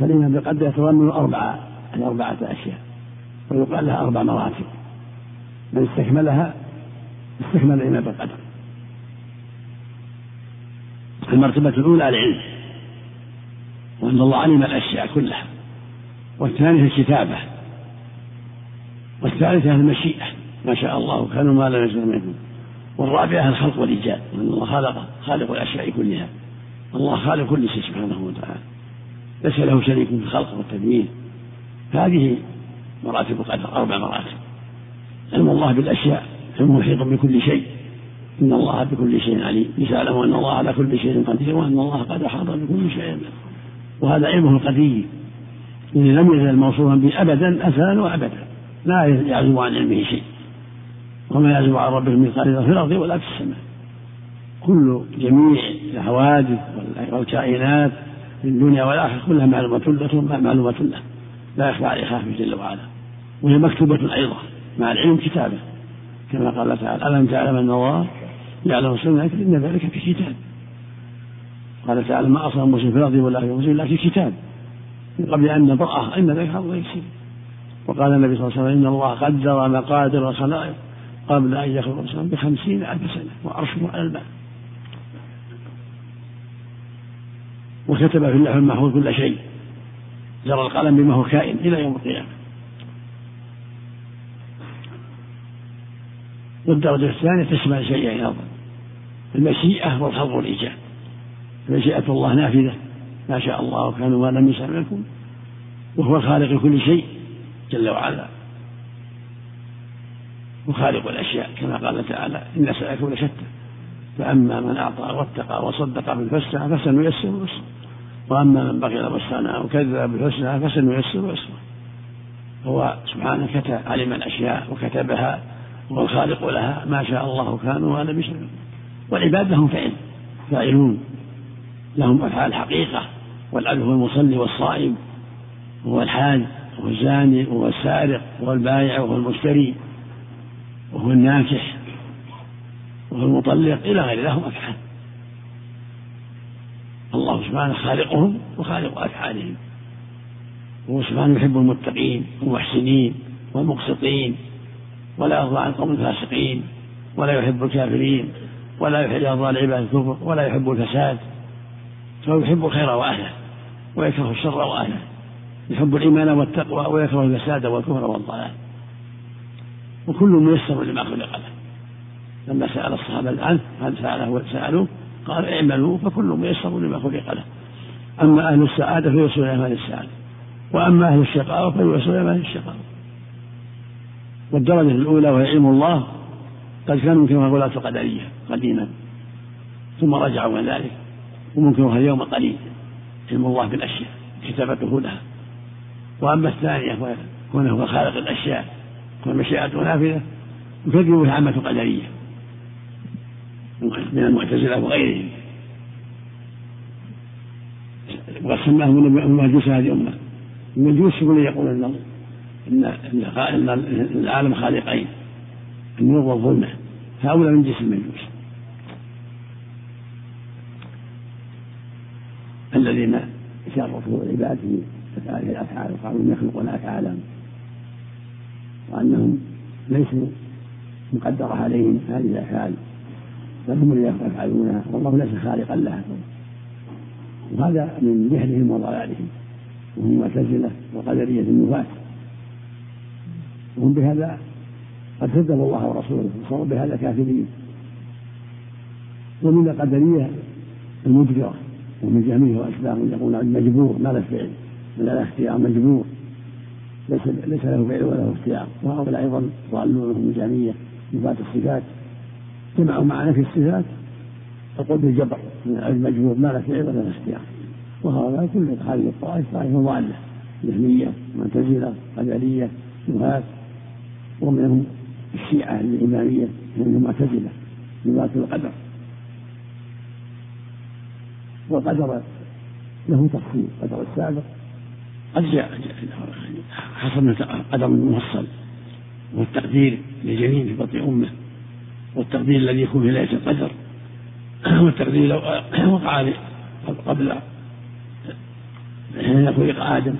فالإيمان بقدر يتضمن أربعة أربعة أشياء. ويقال لها أربع مراتب. من استكملها استكمل الإيمان بالقدر المرتبة الأولى العلم وأن الله علم الأشياء كلها والثانية الكتابة والثالثة المشيئة ما شاء الله كان ما لم يشاء منهم والرابعة الخلق والإيجاد وأن الله خلق خالق الأشياء كلها الله خالق كل شيء سبحانه وتعالى ليس له شريك في الخلق والتدبير هذه مراتب القدر أربع مراتب علم الله بالأشياء علم محيط بكل شيء. إن الله بكل شيء عليم. يعلم أن الله على كل شيء قدير وأن الله قد أحاط بكل شيء وهذا علمه القدير. إن لم يزل موصوفا به أبدا أزلا وأبدا. لا يعزب عن علمه شيء. وما يعزب عن ربه من قدر في الأرض ولا في السماء. كل جميع الحوادث والكائنات في الدنيا والآخرة كلها معلومة له معلومة له. لا يخفى عليه خافي جل وعلا. وهي مكتوبة أيضا مع العلم كتابة. كما قال تعالى ألم تعلم أن الله يعلم سنك إن ذلك في كتاب. قال تعالى ما أصاب مسلم في الأرض ولا في مسلم إلا في كتاب من قبل أن نبرأه. إن ذلك أمر يسير وقال النبي صلى الله عليه وسلم إن الله قدر مقادر الخلائق قبل أن يخلق الإنسان بخمسين ألف سنة وعرشه على الماء. وكتب في اللوح المحفوظ كل شيء جرى القلم بما هو كائن إلى يوم القيامة. والدرجة الثانية تشمل شيئين أيضا. المشيئة والخلق والإيجاد مشيئة الله نافذة. ما شاء الله كان ما لم يشاء يكون وهو الخالق لكل شيء جل وعلا. وخالق الأشياء كما قال تعالى إن سعيكم لشتى. فأما من أعطى واتقى وصدق بالحسنى فسنيسره يسرا وأما من بخل واستغنى وكذب بالحسنى فسنيسره يسرا هو سبحانه كتب علم الأشياء وكتبها. هو الخالق لها ما شاء الله كان وأنا بشر. والعباد لهم فعل فاعلون. لهم أفعال حقيقة والعبد هو المصلي والصائم وهو الحاج وهو الزاني وهو السارق وهو البائع وهو المشتري وهو الناكح وهو المطلق إلى غير لهم أفعال. الله سبحانه خالقهم وخالق أفعالهم. وهو سبحانه يحب المتقين والمحسنين والمقسطين. ولا يرضى عن القوم الفاسقين ولا يحب الكافرين ولا يرضى العباد الكفر ولا يحب الفساد. فهو يحب الخير وأهله ويكره الشر وأهله. يحب الإيمان والتقوى ويكره الفساد والكفر والضلال. وكل ميسر لما خلق له. لما سأل الصحابة عنه هل سأله سألوه. قال اعملوا فكل ميسر لما خلق له. أما أهل السعادة فيوصلون إلى أهل السعادة. وأما أهل الشقاوة فيوصلون إلى أهل الشقاوة والدرجة الأولى وهي علم الله قد كانوا يمكنها الغلاة القدرية قديما ثم رجعوا عن ذلك وممكنها اليوم قليل علم الله بالأشياء كتابته لها. وأما الثانية كونه هو خالق الأشياء والمشيئة نافذة يكذب بها عامة القدرية من المعتزلة وغيرهم. وقد سماهم المجوس هذه الأمة. المجوس يقول إن إن العالم خالقين. النور والظلمة هؤلاء من جنس المجوس الذين شرفوا العباد في الأفعال وقالوا يخلقون أفعالا وأنهم ليسوا مقدرة عليهم هذه الأفعال. بل هم الذين يفعلونها. والله ليس خالقا لها. وهذا من جهلهم وضلالهم. وهم معتزلة وقدرية النفاة وهم بهذا قد كذبوا الله ورسوله وصاروا بهذا كافرين. ومن القدرية المجبرة ومن جهميه وأشباههم يقول مجبور ما له فعل ولا له اختيار مجبور. ليس ليس له فعل ولا له اختيار. وهؤلاء أيضا ضالون هم الجهمية نفاة الصفات. جمعوا مع نفي الصفات تقول بالجبر المجبور ما له فعل ولا له اختيار. وهؤلاء كل هذه الطائف طائفة ضالة جهمية معتزلة قدرية نفاة ومنهم الشيعة الإمامية من المعتزلة نبات القدر. والقدر له تفصيل قدر السابق. قد جاء حصل قدر مفصل والتقدير لجنين في بطن أمه والتقدير الذي يكون في ليلة القدر [CLEARS THROAT] والتقدير لو [CLEARS THROAT] وقع قبل حين خلق آدم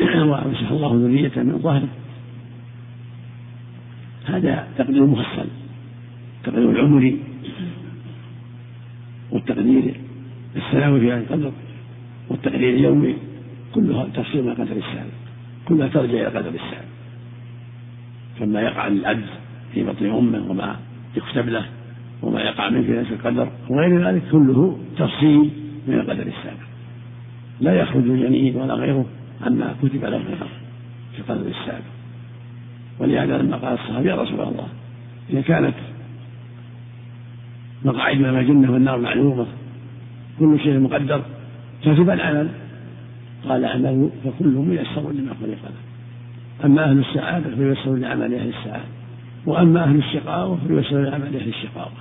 [CLEARS THROAT] وأمسح الله ذريته من ظهره. هذا تقدير مفصل التقدير العمري والتقدير السنوي في هذا القدر والتقدير اليومي كلها تفصيل من قدر السابق كلها ترجع إلى قدر السابق فما يقع للعبد في بطن أمه وما يكتب له وما يقع منه في نفس القدر وغير ذلك كله تفصيل من القدر السابق لا يخرج الجنين ولا غيره عما كتب له في القدر السابق ولهذا لما قال الصحابي يا رسول الله إذا كانت مقاعد من الجنة والنار معلومة كل شيء مقدر كتب العمل؟ قال اعملوا فكل ميسر لما خلق له. أما أهل السعادة فييسرون لعمل أهل السعادة وأما أهل الشقاوة فييسرون لعمل أهل الشقاوة.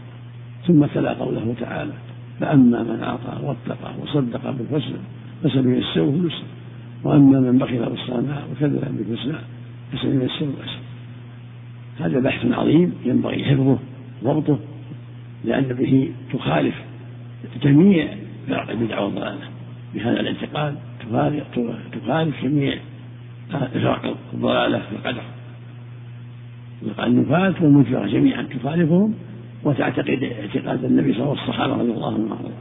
ثم تلا قوله تعالى فأما من أعطى واتقى وصدق بالحسنى فسنيسره اليسرى وأما من بخل واستغنى وكذب بالحسنى فسنيسره الأسرى هذا بحث عظيم ينبغي حفظه ضبطه لأن به تخالف جميع فرق البدع والضلالة. بهذا الاعتقاد تخالف جميع إفراق الضلالة في القدر. النفاة والمنكرة جميعا تخالفهم وتعتقد اعتقاد النبي صلى الله عليه وسلم والصحابة رضي الله عنهم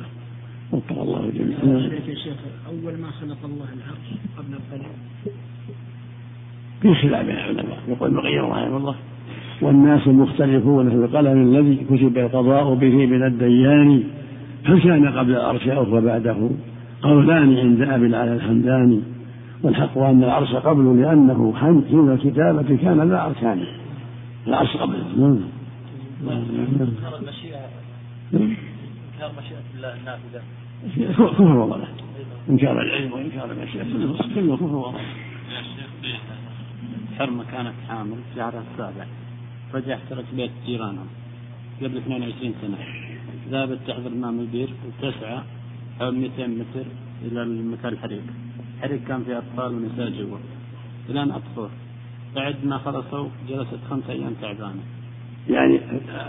وفق الله جميعا. يا شيخ أول ما خلق الله العرش قبل القلم في خلاف بين العلماء. يقول القيم رحمه الله. والناس مختلفون في القلم الذي كتب القضاء به من الديان. هل كان قبل العرش أو بعده قولان عند أبي العلى الحمداني. والحق أن العرش قبل لأنه حين الكتابة كان لا أركان. العرش قبل. نعم انكار مشيئه الله النافذه كفر وضلال انكار العلم وانكار المشيئه كله كفر وضلال حرمة كانت حامل في السابع. فجأة احترق بيت جيرانهم قبل 22 سنة. ذهبت تحضر ماء البير وتسعى حول 200 متر إلى المكان الحريق. الحريق كان فيه أطفال ونساء جوا. الآن أطفال. بعد ما خلصوا جلست خمس أيام تعبانة. يعني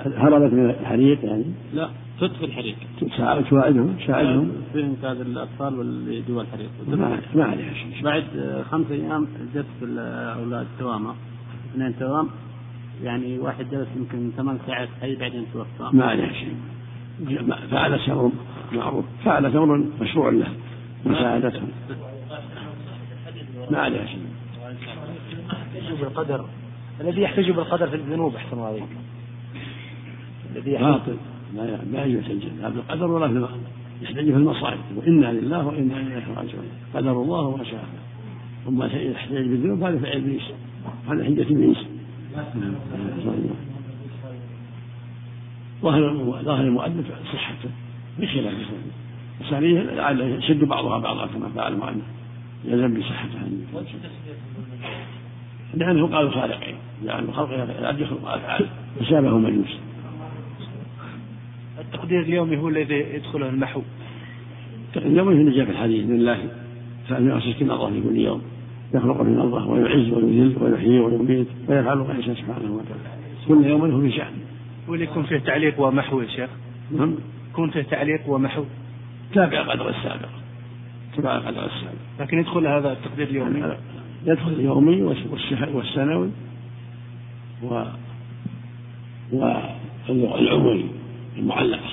هربت من الحريق يعني؟ لا فت في الحريق تساعدهم تساعدهم في إنقاذ الأطفال واللي جوا الحريق. ما ما عليها شيء. بعد خمس أيام جت الأولاد توامة. اثنين توام. يعني واحد جلس يمكن ثمان ساعات حي بعدين توفى. ما عليها شيء. فعل أمر معروف. فعل أمر مشروع له مساعدتهم ما عليها شيء. يحتج بالقدر. الذي يحتج بالقدر في الذنوب أحسن الله عليك. الذي يحتج باطل. لا ما يحتج لا بالقدر ولا في يحتج في المصائب. وإنا لله وإنا إليه راجعون. قدر الله وما شاء ثم يحتج بالذنوب هذا فعل إبليس. هذا حجة إبليس. ظاهر ظاهر المؤلف صحته بخلاف الثانية لعل يشد بعضها بعضا كما فعل المؤلف يلزم بصحته لأنه قال الخالقين لأن خلق العبد يخلق أفعال فشابه مجوس. التقدير اليومي هو الذي يدخله المحو. اليومي في في الحديث لله. فأن يؤسس الله في كل يوم. يخلق من الله ويعز ويذل ويحيي ويميت ويفعل ما يشاء سبحانه وتعالى. كل يوم هو في شأن وليكون فيه تعليق ومحو يا شيخ. نعم. يكون فيه تعليق ومحو. تابع قدر السابق. تابع قدر السابق. لكن يدخل هذا التقدير اليومي. يدخل اليومي والسنوي. و والعمري المعلقة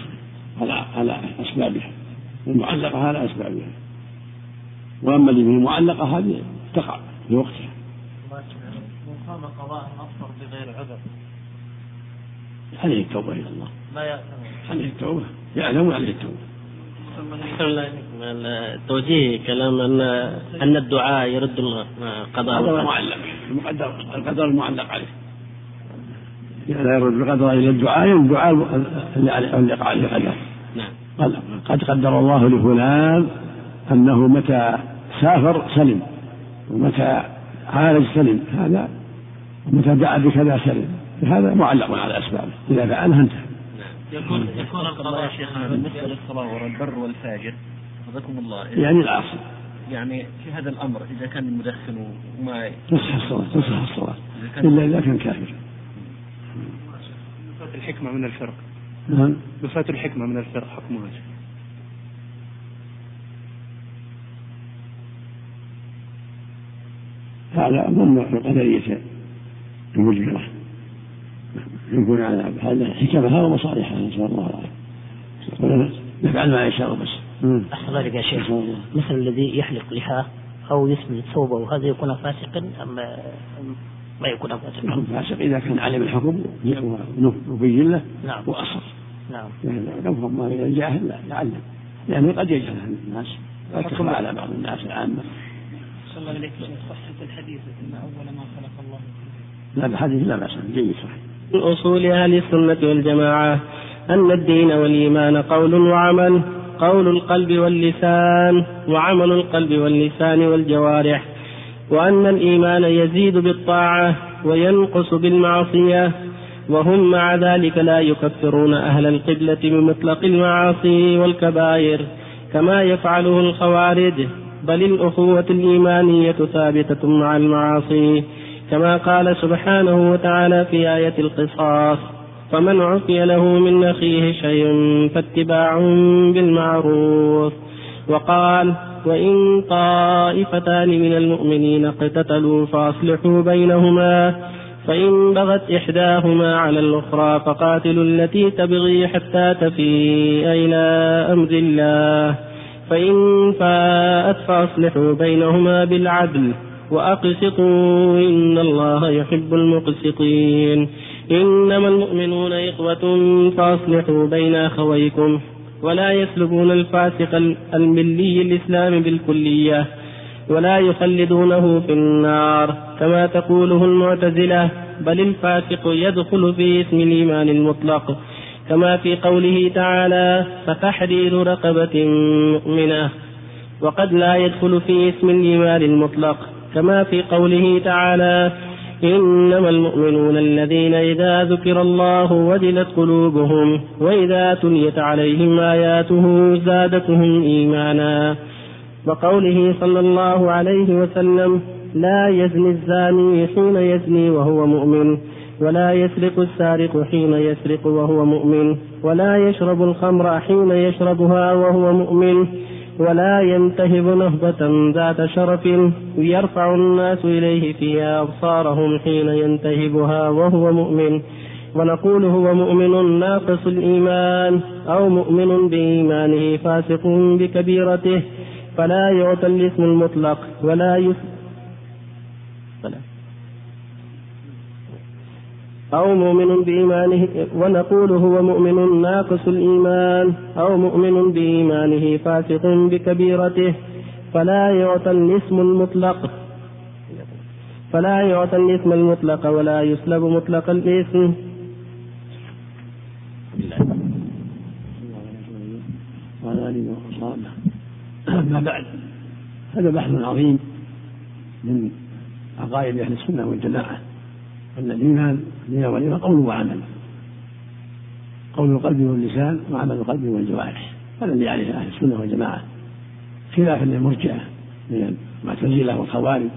على على أسبابها. المعلقة على أسبابها. وأما اللي من المعلقة هذه تقع في وقتها من قام قضاء أفطر بغير عذر. عليه التوبة إلى الله. ما يأثم عليه التوبة. يعلم عليه التوبة. توجيه كلام ان أن الدعاء يرد القضاء. هذا معلق. المقدر القدر المعلق عليه. لا يرد القدر إلى الدعاء الدعاء اللي يقع عليه قدر نعم قد قدر الله لفلان أنه متى سافر سلم. ومتى عالج سلم هذا ومتى دعا بكذا سلم هذا معلق على أسبابه إذا فعلها انتهى. يكون يكون القضاء يا شيخ بالنسبة للصلاة والبر والفاجر حفظكم الله يعني العاصي يعني في هذا الأمر إذا كان مدخن وما تصح الصلاة تصح الصلاة إلا إذا كان كافر. بفات الحكمة من الفرق. نعم. بفات الحكمة من الفرق حكمها هذا ضمن القدرية المجبرة يكون على هذا حكمها ومصالحها نسأل الله. العافية يفعل ما يشاء بس. أحسن ذلك يا شيخ. مثل الذي يحلق لحاه أو يسمي ثوبه هذا يكون فاسقا أم ما يكون فاسقا؟ يكون فاسق إذا كان علم الحكم وبين له نعم. وأصر نعم. يعني لو ما جاهل لا لعله. لأنه قد يجهل الناس قد تخفى على بعض الناس العامة. الله صحة الحديث أن أول ما خلق الله لا الحديث لا بأس جيد صحيح. من أصول أهل السنة والجماعة أن الدين والإيمان قول وعمل قول القلب واللسان وعمل القلب واللسان والجوارح وأن الإيمان يزيد بالطاعة وينقص بالمعصية وهم مع ذلك لا يكفرون أهل القبلة بمطلق المعاصي والكبائر كما يفعله الخوارج. بل الأخوة الإيمانية ثابتة مع المعاصي كما قال سبحانه وتعالى في آية القصاص فمن عفي له من أخيه شيء فاتباع بالمعروف وقال وإن طائفتان من المؤمنين اقتتلوا فأصلحوا بينهما فإن بغت إحداهما على الأخرى فقاتلوا التي تبغي حتى تفيء إلى أمر الله فإن فاءت فأصلحوا بينهما بالعدل وأقسطوا إن الله يحب المقسطين. إنما المؤمنون إخوة فأصلحوا بين أخويكم ولا يسلبون الفاسق الملي الإسلام بالكلية ولا يخلدونه في النار كما تقوله المعتزلة بل الفاسق يدخل في اسم الإيمان المطلق كما في قوله تعالى فتحرير رقبة مؤمنة. وقد لا يدخل في اسم الإيمان المطلق كما في قوله تعالى إنما المؤمنون الذين إذا ذكر الله وجلت قلوبهم وإذا تليت عليهم آياته زادتهم إيمانا. وقوله صلى الله عليه وسلم لا يزني الزاني حين يزني وهو مؤمن. ولا يسرق السارق حين يسرق وهو مؤمن ولا يشرب الخمر حين يشربها وهو مؤمن ولا ينتهب نهبة ذات شرف يرفع الناس إليه فيها أبصارهم حين ينتهبها وهو مؤمن. ونقول هو مؤمن ناقص الإيمان أو مؤمن بإيمانه فاسق بكبيرته فلا يعطى الاسم المطلق ولا يس أو مؤمن بإيمانه ونقول هو مؤمن ناقص الإيمان أو مؤمن بإيمانه فاسق بكبيرته فلا يعطى الاسم المطلق فلا يعطى الاسم المطلق ولا يسلب مطلق الاسم. وعلى آله وصحبه أما بعد هذا بحث عظيم من عقائد أهل السنة والجماعة. أن الإيمان الإيمان والإيمان قول وعمل. قول القلب واللسان وعمل القلب والجوارح. هذا الذي عليه أهل السنة والجماعة. خلافا للمرجئة من المعتزلة والخوارج.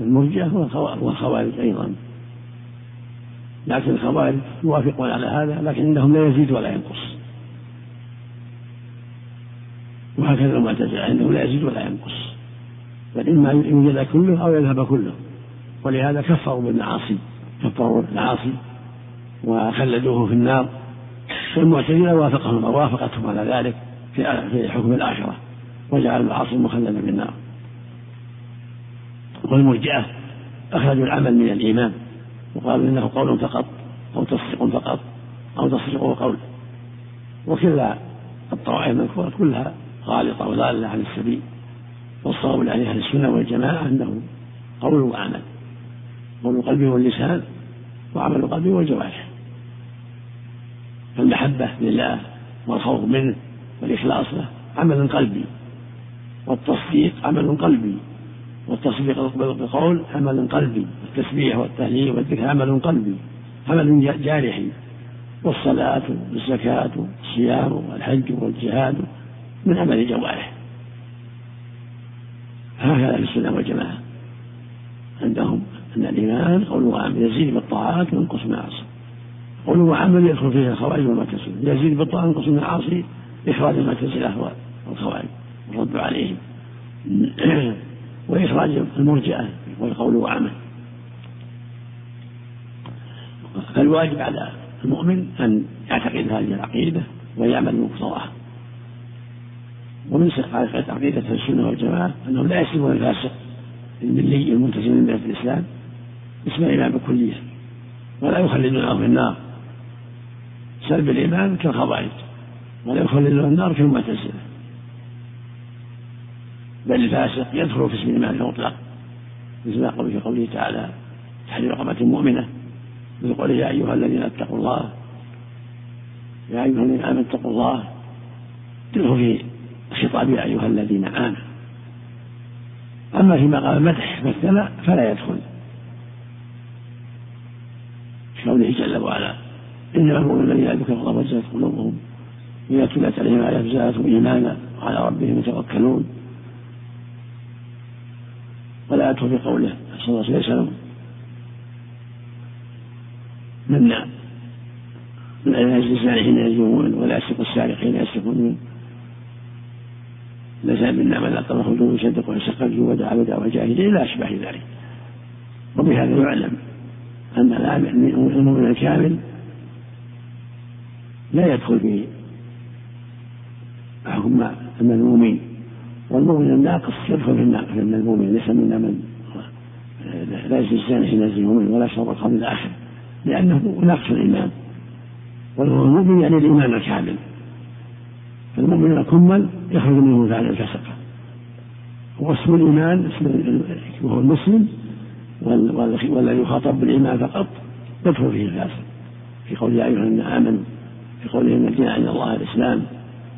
المرجئة والخوارج أيضا. لكن الخوارج يوافقون على هذا لكن عندهم لا يزيد ولا ينقص. وهكذا المعتزلة عندهم لا يزيد ولا ينقص. بل إما يوجد كله أو يذهب كله. ولهذا كفروا بالمعاصي. كفروا العاصي وخلدوه في النار والمعتزلة وافقهم وافقتهم على ذلك في حكم الآخرة وجعلوا العاصي مخلدا في النار. والمرجئة أخرجوا العمل من الإيمان وقالوا إنه قول فقط أو تصديق فقط أو تصديق قول وكلا الطوائف المذكورة كلها غالطة وضالة عن السبيل والصواب لأهل السنة والجماعة أنه قول وعمل. قول القلب واللسان وعمل القلب والجوارح فالمحبة لله والخوف منه والإخلاص له عمل قلبي والتصديق عمل قلبي والتصديق بالقول عمل قلبي التسبيح والتهليل والذكر عمل قلبي عمل جارحي والصلاة والزكاة والصيام والحج والجهاد من عمل الجوارح. هكذا في السنة والجماعة. عندهم أن الإيمان قول وعمل يزيد بالطاعات وينقص بالمعاصي قول وعمل يدخل فيه الخوارج والمعتزلة. يزيد بالطاعات وينقص بالمعاصي إخراج المعتزلة والخوارج والرد عليهم. [CLEARS THROAT] وإخراج المرجئة والقول وعمل فالواجب على المؤمن أن يعتقد هذه العقيدة ويعمل مقتضاها ومن عقيدة السنة والجماعة أنهم لا يسلمون الفاسق الملي المنتسب من ملة الإسلام اسم الإيمان بكلية. ولا يخلدونه في النار. سلب الإيمان كالخوارج ولا يخلدونه النار كالمعتزلة. بل الفاسق يدخل في اسم الإيمان المطلق. مثل ما قال في قوله تعالى تحرير رقبة مؤمنة مثل قوله يا أيها الذين اتقوا الله يا أيها الذين آمنوا اتقوا الله تدخل في خطاب يا أيها الذين آمنوا أما فيما قال مدح والثناء فلا يدخل قوله جل وعلا. إنما المؤمنون الذين ذكر الله وجلت قلوبهم إذا تلت عليهم آيات زادتهم إيمانا وعلى ربهم يتوكلون. ولا أدخل في قوله صلى الله عليه وسلم من من لا يجلس حين يزومون ولا يسرق السارق حين يسرقون ليس منا من أقر خلوه يصدق ويشق الجود ودعا بدعوى الجاهلين إلى أشبه ذلك. وبهذا يعلم أن المؤمن الكامل لا يدخل في حكم المذمومين والمؤمن الناقص يدخل في الناقص المذمومين ليس منا من لا يزني الزاني حين يزني المؤمن ولا يشرب الخمر الآخر لأنه ناقص الإيمان. والمؤمن يعني الإيمان الكامل. فالمؤمن الكمل يخرج منه فعل الفسقة واسم الإيمان اسم وهو المسلم والذي يخاطب بالإيمان فقط. يدخل فيه الفاسق في قول يا أيها الذين آمنوا في قوله إن الدين عند الله الإسلام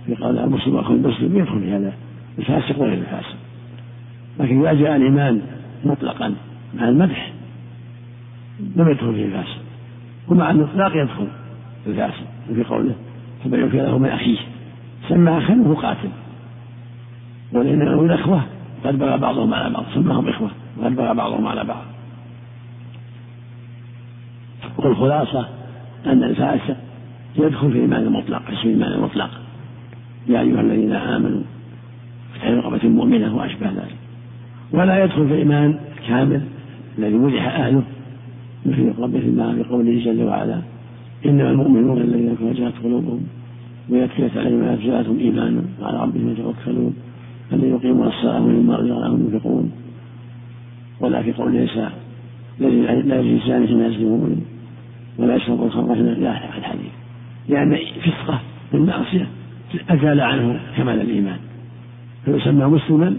في قول المسلم أخو المسلم يدخل في هذا. الفاسق وغير الفاسق. لكن إذا جاء الإيمان مطلقا مع المدح لم يدخل فيه الفاسق. ومع الإطلاق يدخل الفاسق. في قوله فمن يغفر له من أخيه سمى أخا وهو قاتل. ولأنه الأخوة قد بغى بعضهم على بعض. سماهم إخوة. وقد بغى بعضهم على بعض. والخلاصة أن الفاسق يدخل في الإيمان المطلق اسم الإيمان المطلق. يا أيها الذين آمنوا فتح رقبة مؤمنة وأشبه ذلك. ولا يدخل في الإيمان الكامل الذي مدح أهله. مثل ربه الله بقوله جل وعلا إنما المؤمنون الذين وجهت قلوبهم ويتلت عليهم زادتهم إيمانا وعلى ربهم يتوكلون. الذين يقيمون الصلاة ومما رزقناهم ينفقون؟ ولا في قول ليس لا يجري حين يزني مؤمن ولا يشرب الخمر لا الحديث. لأن فسقة بالمعصية أزال عنه كمال الإيمان. فيسمى مسلما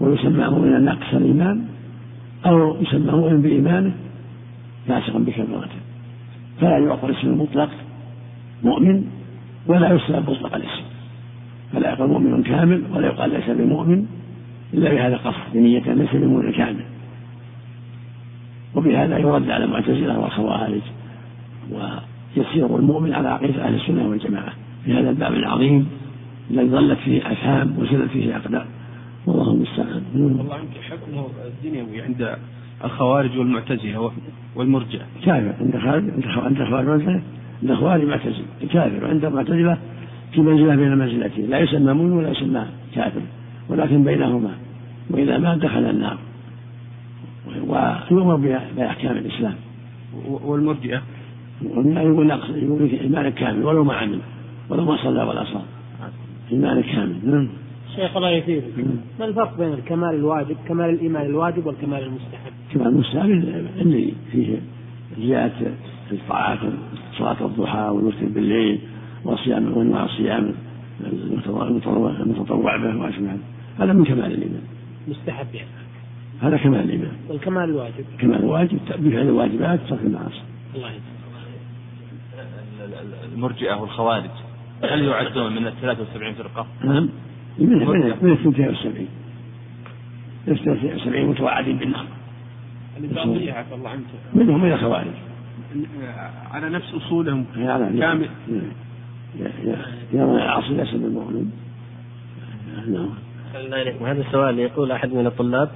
ويسمى مؤمنا ناقص الإيمان أو يسمى مؤمن بإيمانه فاسقا بكبيرته فلا يعطى الاسم المطلق مؤمن ولا يسلب مطلق الاسم. فلا يقال مؤمن كامل ولا يقال ليس بمؤمن إلا بهذا القصد بنية ليس بمؤمن كامل. وبهذا يرد على المعتزلة والخوارج ويسير المؤمن على عقيدة أهل السنة والجماعة. في هذا الباب العظيم الذي ظلت فيه أفهام وزلت فيه أقدام والله المستعان. والله يمكن حكمه الدنيوي عند الخوارج والمعتزلة والمرجع. كافر. عند خوارج عند والمعتزلة عند الخوارج معتزل كافر. وعند المعتزلة في منزلة بين المنزلتين لا يسمى مؤمن ولا يسمى كافر ولكن بينهما وإذا مات دخل النار ويؤمر بأحكام الإسلام. والمرجئة؟ يقول نقص يقول إيمان كامل ولو ما عمل ولو ما صلى ولا صام. إيمان كامل نعم. شيخ الله يثير. ما الفرق بين الكمال الواجب كمال الإيمان الواجب والكمال المستحب؟ كمال المستحب اللي فيه زيادة الطاعات صلاة الضحى والوتر بالليل وصيام وانواع الصيام المتطوع به واشبه هذا من كمال الإيمان. مستحب يعني. هذا كمال الإيمان. والكمال الواجب. كمال الواجب بفعل الواجبات ترك المعاصي. الله المرجئة والخوارج هل يعدون من ال 73 فرقة؟ نعم. من من 72 72 متوعدين بالنار عفى الله عنك. منهم من الخوارج. على نفس أصولهم كامل. يرى العصر ليس بالمؤمن نعم. هذا السؤال يقول أحد من الطلاب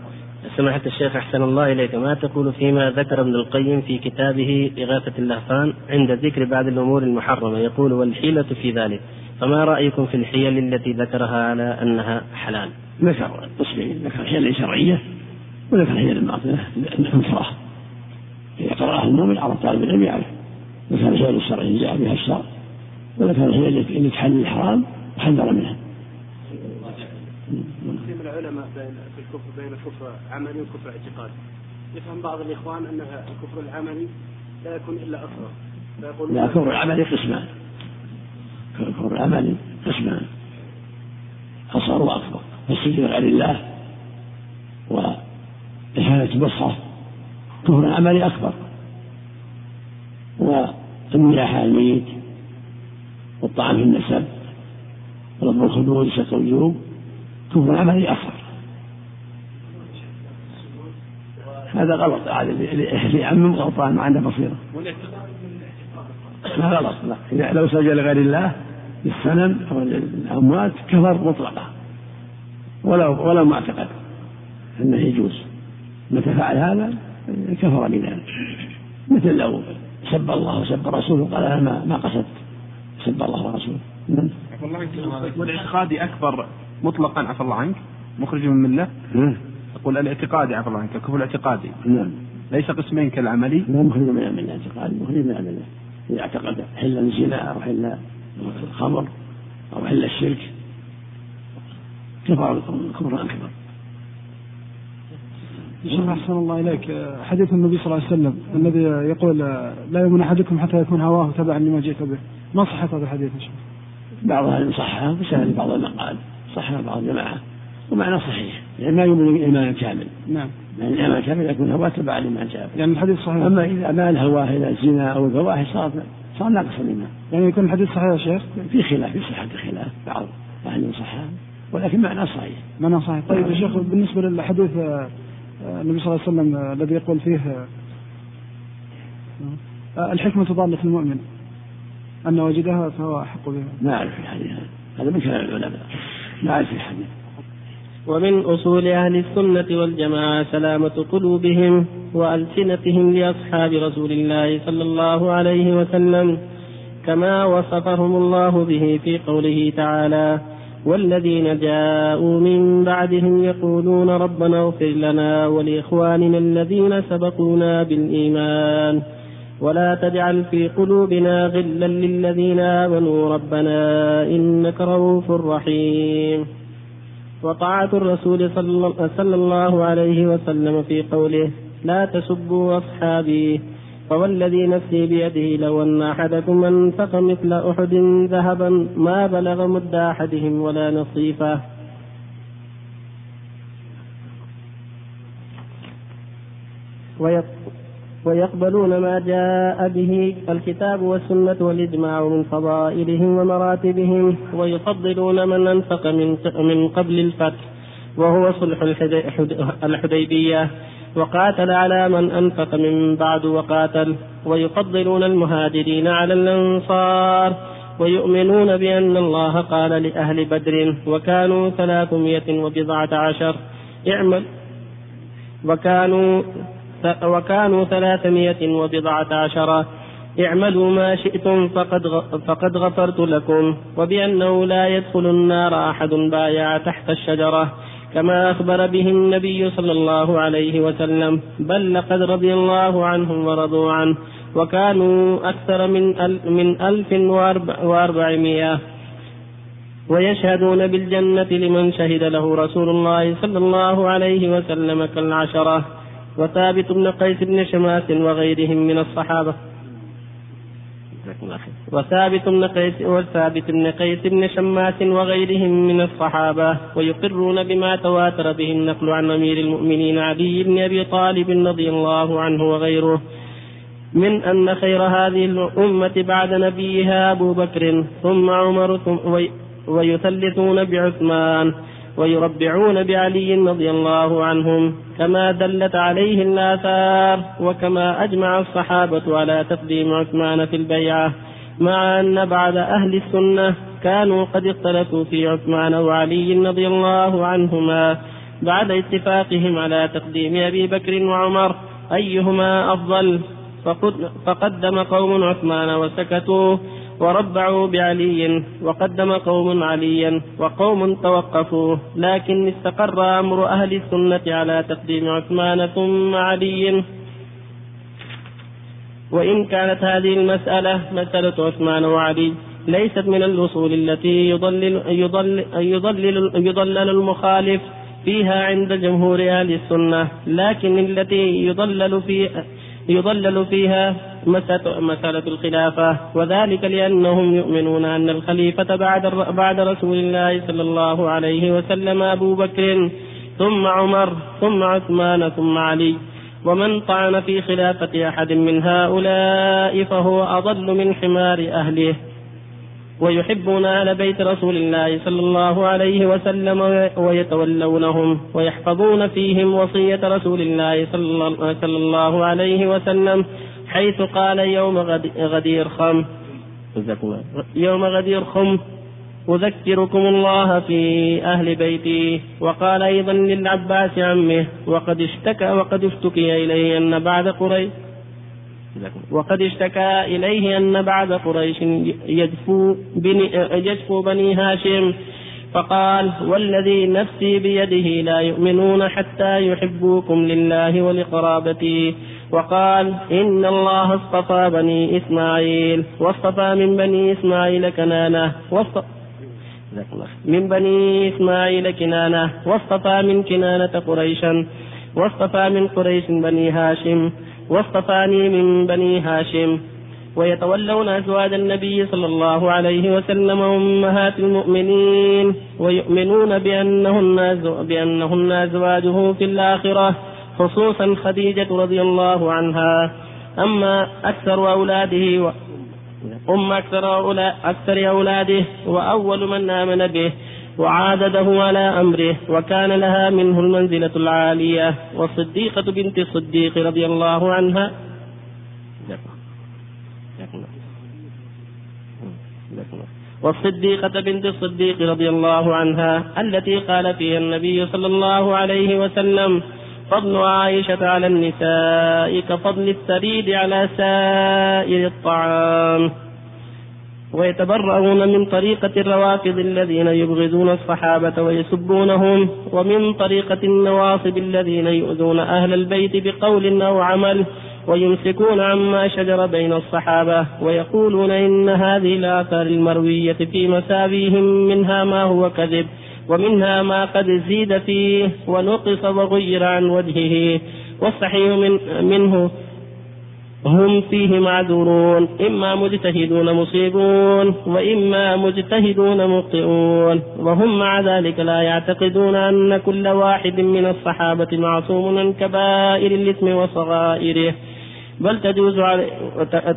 سماحة الشيخ أحسن الله إليك ما تقول فيما ذكر ابن القيم في كتابه إغاثة اللهفان عند ذكر بعض الأمور المحرمة؟ يقول والحيلة في ذلك فما رأيكم في الحيل التي ذكرها على أنها حلال؟ ذكر قسمين ذكر الحيل الشرعية وذكر الحيل الباطلة المكره إذا قرأها المؤمن على طالب العلم يعرف. ذكر الحيل الشرعية جاء بها الشرع. وذكر الحيل التي تحل الحرام وحذر منها. تقسيم العلماء بين في الكفر بين الكفر عملي وكفر اعتقادي. يفهم بعض الإخوان أن الكفر العملي لا يكون إلا اصغر فيقول لا الكفر العملي قسمان. الكفر العملي قسمان. أصغر وأكبر. فالسجود غير الله وإهانة البصرة كفر عملي أكبر. والنياحة الميت والطعام في النسب. ورب الخدود شق الوجوب كفر عملي أكبر هذا غلط اللي يعمم غلطان ما عنده بصيرة. ما غلط. لا. إذا لو سجد لغير الله للسنن أو الأموات كفر مطلقة ولو ولو ما اعتقد أنه يجوز. متى فعل هذا؟ كفر بذلك. مثل لو سب الله وسب رسوله قال أنا ما ما قصدت. سب الله ورسوله. والإعتقادي أكبر مطلقا عفى الله عنك مخرج من المله يقول الإعتقادي عفى الله عنك الكفر الاعتقادي. نعم. ليس قسمين كالعملي. لا مخرج من المله اعتقادي مخرج من المله إذا اعتقد حل الزنا أو حل الخمر أو حل الشرك كفر كفرا اكبر شيخ أحسن الله إليك. حديث النبي صلى الله عليه وسلم الذي يقول لا يؤمن أحدكم حتى يكون هواه تبعا لما جئت به. ما صحة هذا الحديث يا شيخ؟ بعض أهل صحها بسبب بعض المقال صحها بعض الجماعة. ومعنى صحيح يعني ما يؤمن الإيمان الكامل نعم. يعني الإيمان الكامل يكون هواه تبعا لما جاء به يعني الحديث صحيح. أما إذا مال هواه إلى الزنا أو الفواحش صار صار ناقص الإيمان. يعني يكون الحديث صحيح يا شيخ؟ في خلاف في صحة خلاف بعض أهل صحها ولكن معنى صحيح. معنى صحيح. طيب يا شيخ بالنسبة للحديث النبي صلى الله عليه وسلم الذي يقول فيه الحكمة ضالة المؤمن. أن وجدها فهو أحق بها. ما أعرف الحديث هذا. من كلام العلماء. ما أعرف الحديث. ومن أصول أهل السنة والجماعة سلامة قلوبهم وألسنتهم لأصحاب رسول الله صلى الله عليه وسلم كما وصفهم الله به في قوله تعالى والذين جاءوا من بعدهم يقولون ربنا اغفر لنا ولإخواننا الذين سبقونا بالإيمان ولا تجعل في قلوبنا غلا للذين آمنوا ربنا إنك رؤوف رحيم. وطاعة الرسول صلى الله عليه وسلم في قوله لا تسبوا أصحابي فوالذي نفسي بيده لو أن أحدكم أنفق مثل أحد ذهبا ما بلغ مد أحدهم ولا نصيفه. ويقبلون ما جاء به الكتاب والسنة والإجماع من فضائلهم ومراتبهم ويفضلون من أنفق من من قبل الفتح وهو صلح الحديبية وقاتل على من أنفق من بعد وقاتل ويفضلون المهاجرين على الأنصار ويؤمنون بأن الله قال لأهل بدر وكانوا ثلاثمائة وبضعة عشر اعمل وكانوا وكانوا ثلاثمائة وبضعة عشر. اعملوا ما شئتم فقد فقد غفرت لكم وبأنه لا يدخل النار أحد بايع تحت الشجرة كما أخبر به النبي صلى الله عليه وسلم بل لقد رضي الله عنهم ورضوا عنه. وكانوا أكثر من من ألف وأربعمائة. ويشهدون بالجنة لمن شهد له رسول الله صلى الله عليه وسلم كالعشرة. وثابت بن قيس بن شماس وغيرهم من الصحابة. وثابت بن قيس وثابت بن قيس بن شماس وغيرهم من الصحابة ويقرون بما تواتر به النقل عن أمير المؤمنين علي بن أبي طالب رضي الله عنه وغيره من أن خير هذه الأمة بعد نبيها أبو بكر ثم عمر ثم ويثلثون بعثمان. ويربعون بعلي رضي الله عنهم كما دلت عليه الآثار وكما أجمع الصحابة على تقديم عثمان في البيعة مع أن بعد أهل السنة كانوا قد اختلفوا في عثمان وعلي رضي الله عنهما بعد اتفاقهم على تقديم أبي بكر وعمر أيهما أفضل؟ فقدم قوم عثمان وسكتوا وربعوا بعلي وقدم قوم عليا وقوم توقفوا لكن استقر أمر أهل السنة على تقديم عثمان ثم علي. وإن كانت هذه المسألة مسألة عثمان وعلي ليست من الأصول التي يضلل, يضلل, يضلل, يضلل المخالف فيها عند جمهور أهل السنة لكن التي يضلل فيها يضلل فيها مسألة الخلافة. وذلك لأنهم يؤمنون أن الخليفة بعد بعد رسول الله صلى الله عليه وسلم أبو بكر ثم عمر ثم عثمان ثم علي. ومن طعن في خلافة أحد من هؤلاء فهو أضل من حمار أهله. ويحبون أهل بيت رسول الله صلى الله عليه وسلم ويتولونهم ويحفظون فيهم وصية رسول الله صلى الله عليه وسلم. حيث قال يوم غدير خم. يوم غدير خم. أذكركم الله في أهل بيتي. وقال أيضا للعباس عمه وقد اشتكى وقد اشتكي إليه أن بعد قريش وقد اشتكى إليه أن بعد قريش يجفو بني, يجفو بني هاشم. فقال والذي نفسي بيده لا يؤمنون حتى يحبوكم لله ولقرابتي. وقال إن الله اصطفى بني إسماعيل واصطفى من بني إسماعيل كنانة من بني إسماعيل كنانة واصطفى من كنانة قريشا واصطفى من قريش بني هاشم واصطفاني من بني هاشم ويتولون أزواج النبي صلى الله عليه وسلم أمهات المؤمنين ويؤمنون بأنهن بأنهن أزواجه في الآخرة خصوصا خديجة رضي الله عنها. أما أكثر أولاده و... أم أكثر أكثر أولاده وأول من آمن به وعادده على أمره وكان لها منه المنزلة العالية. والصديقة بنت الصديق رضي الله عنها. والصديقة بنت الصديق رضي الله عنها التي قال فيها النبي صلى الله عليه وسلم فضل عائشة على النساء كفضل الثريد على سائر الطعام. ويتبرؤون من طريقة الروافض الذين يبغضون الصحابة ويسبونهم ومن طريقة النواصب الذين يؤذون أهل البيت بقول أو عمل ويمسكون عما شجر بين الصحابة ويقولون إن هذه الآثار المروية في مسابيهم منها ما هو كذب. ومنها ما قد زيد فيه ونقص وغير عن وجهه. والصحيح من منه هم فيه معذورون. إما مجتهدون مصيبون وإما مجتهدون مخطئون. وهم مع ذلك لا يعتقدون أن كل واحد من الصحابة معصوم من كبائر الإثم وصغائره. بل تجوز, علي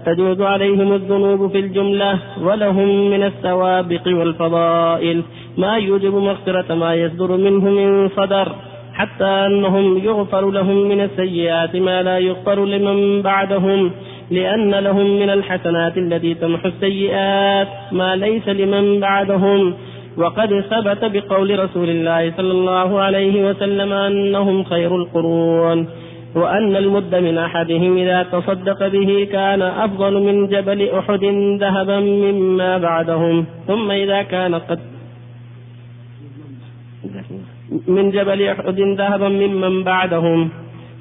تجوز عليهم الذنوب في الجملة ولهم من السوابق والفضائل. ما يوجب مغفرة ما يصدر منه من صدر حتى أنهم يغفر لهم من السيئات ما لا يغفر لمن بعدهم. لأن لهم من الحسنات التي تمحو السيئات ما ليس لمن بعدهم. وقد ثبت بقول رسول الله صلى الله عليه وسلم أنهم خير القرون. وأن المد من أحدهم إذا تصدق به كان أفضل من جبل أحد ذهبا مما بعدهم. ثم إذا كان قد من جبل أحد ذهبا ممن بعدهم.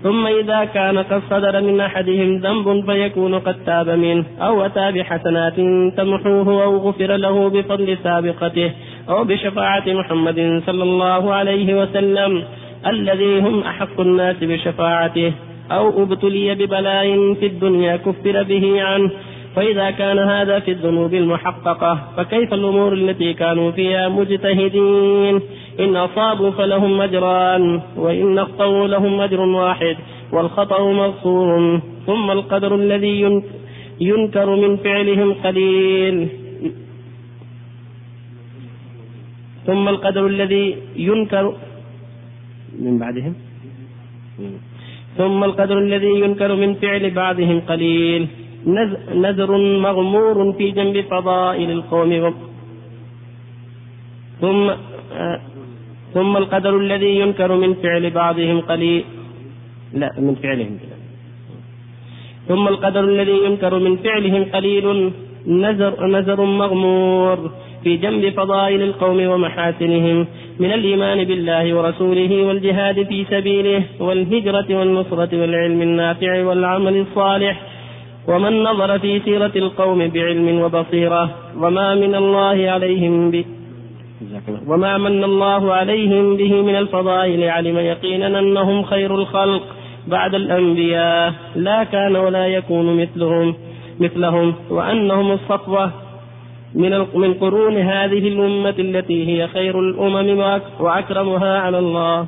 ثم إذا كان قد صدر من أحدهم ذنب فيكون قد تاب منه. أو أتى بحسنات تمحوه أو غفر له بفضل سابقته. أو بشفاعة محمد صلى الله عليه وسلم. الذي هم أحق الناس بشفاعته أو أبتلي ببلاء في الدنيا كفر به عنه. فإذا كان هذا في الذنوب المحققة فكيف الأمور التي كانوا فيها مجتهدين؟ إن أصابوا فلهم أجران وإن أخطأوا لهم أجر واحد والخطأ مغفور ثم القدر الذي ينكر من فعلهم قليل. ثم القدر الذي ينكر من بعدهم. ثم القدر الذي ينكر من فعل بعضهم قليل. نذر مغمور في جنب فضائل القوم ثم آه ثم القدر الذي ينكر من فعل بعضهم قليل. لا من فعلهم. ثم القدر الذي ينكر من فعلهم قليل. نذر, نذر مغمور. في جنب فضائل القوم ومحاسنهم من الإيمان بالله ورسوله والجهاد في سبيله والهجرة والنصرة والعلم النافع والعمل الصالح ومن نظر في سيرة القوم بعلم وبصيرة وما من الله عليهم به وما من الله عليهم به من الفضائل علم يقينا أنهم خير الخلق بعد الأنبياء لا كان ولا يكون مثلهم مثلهم وأنهم الصفوة من من قرون هذه الأمة التي هي خير الأمم وأكرمها على الله.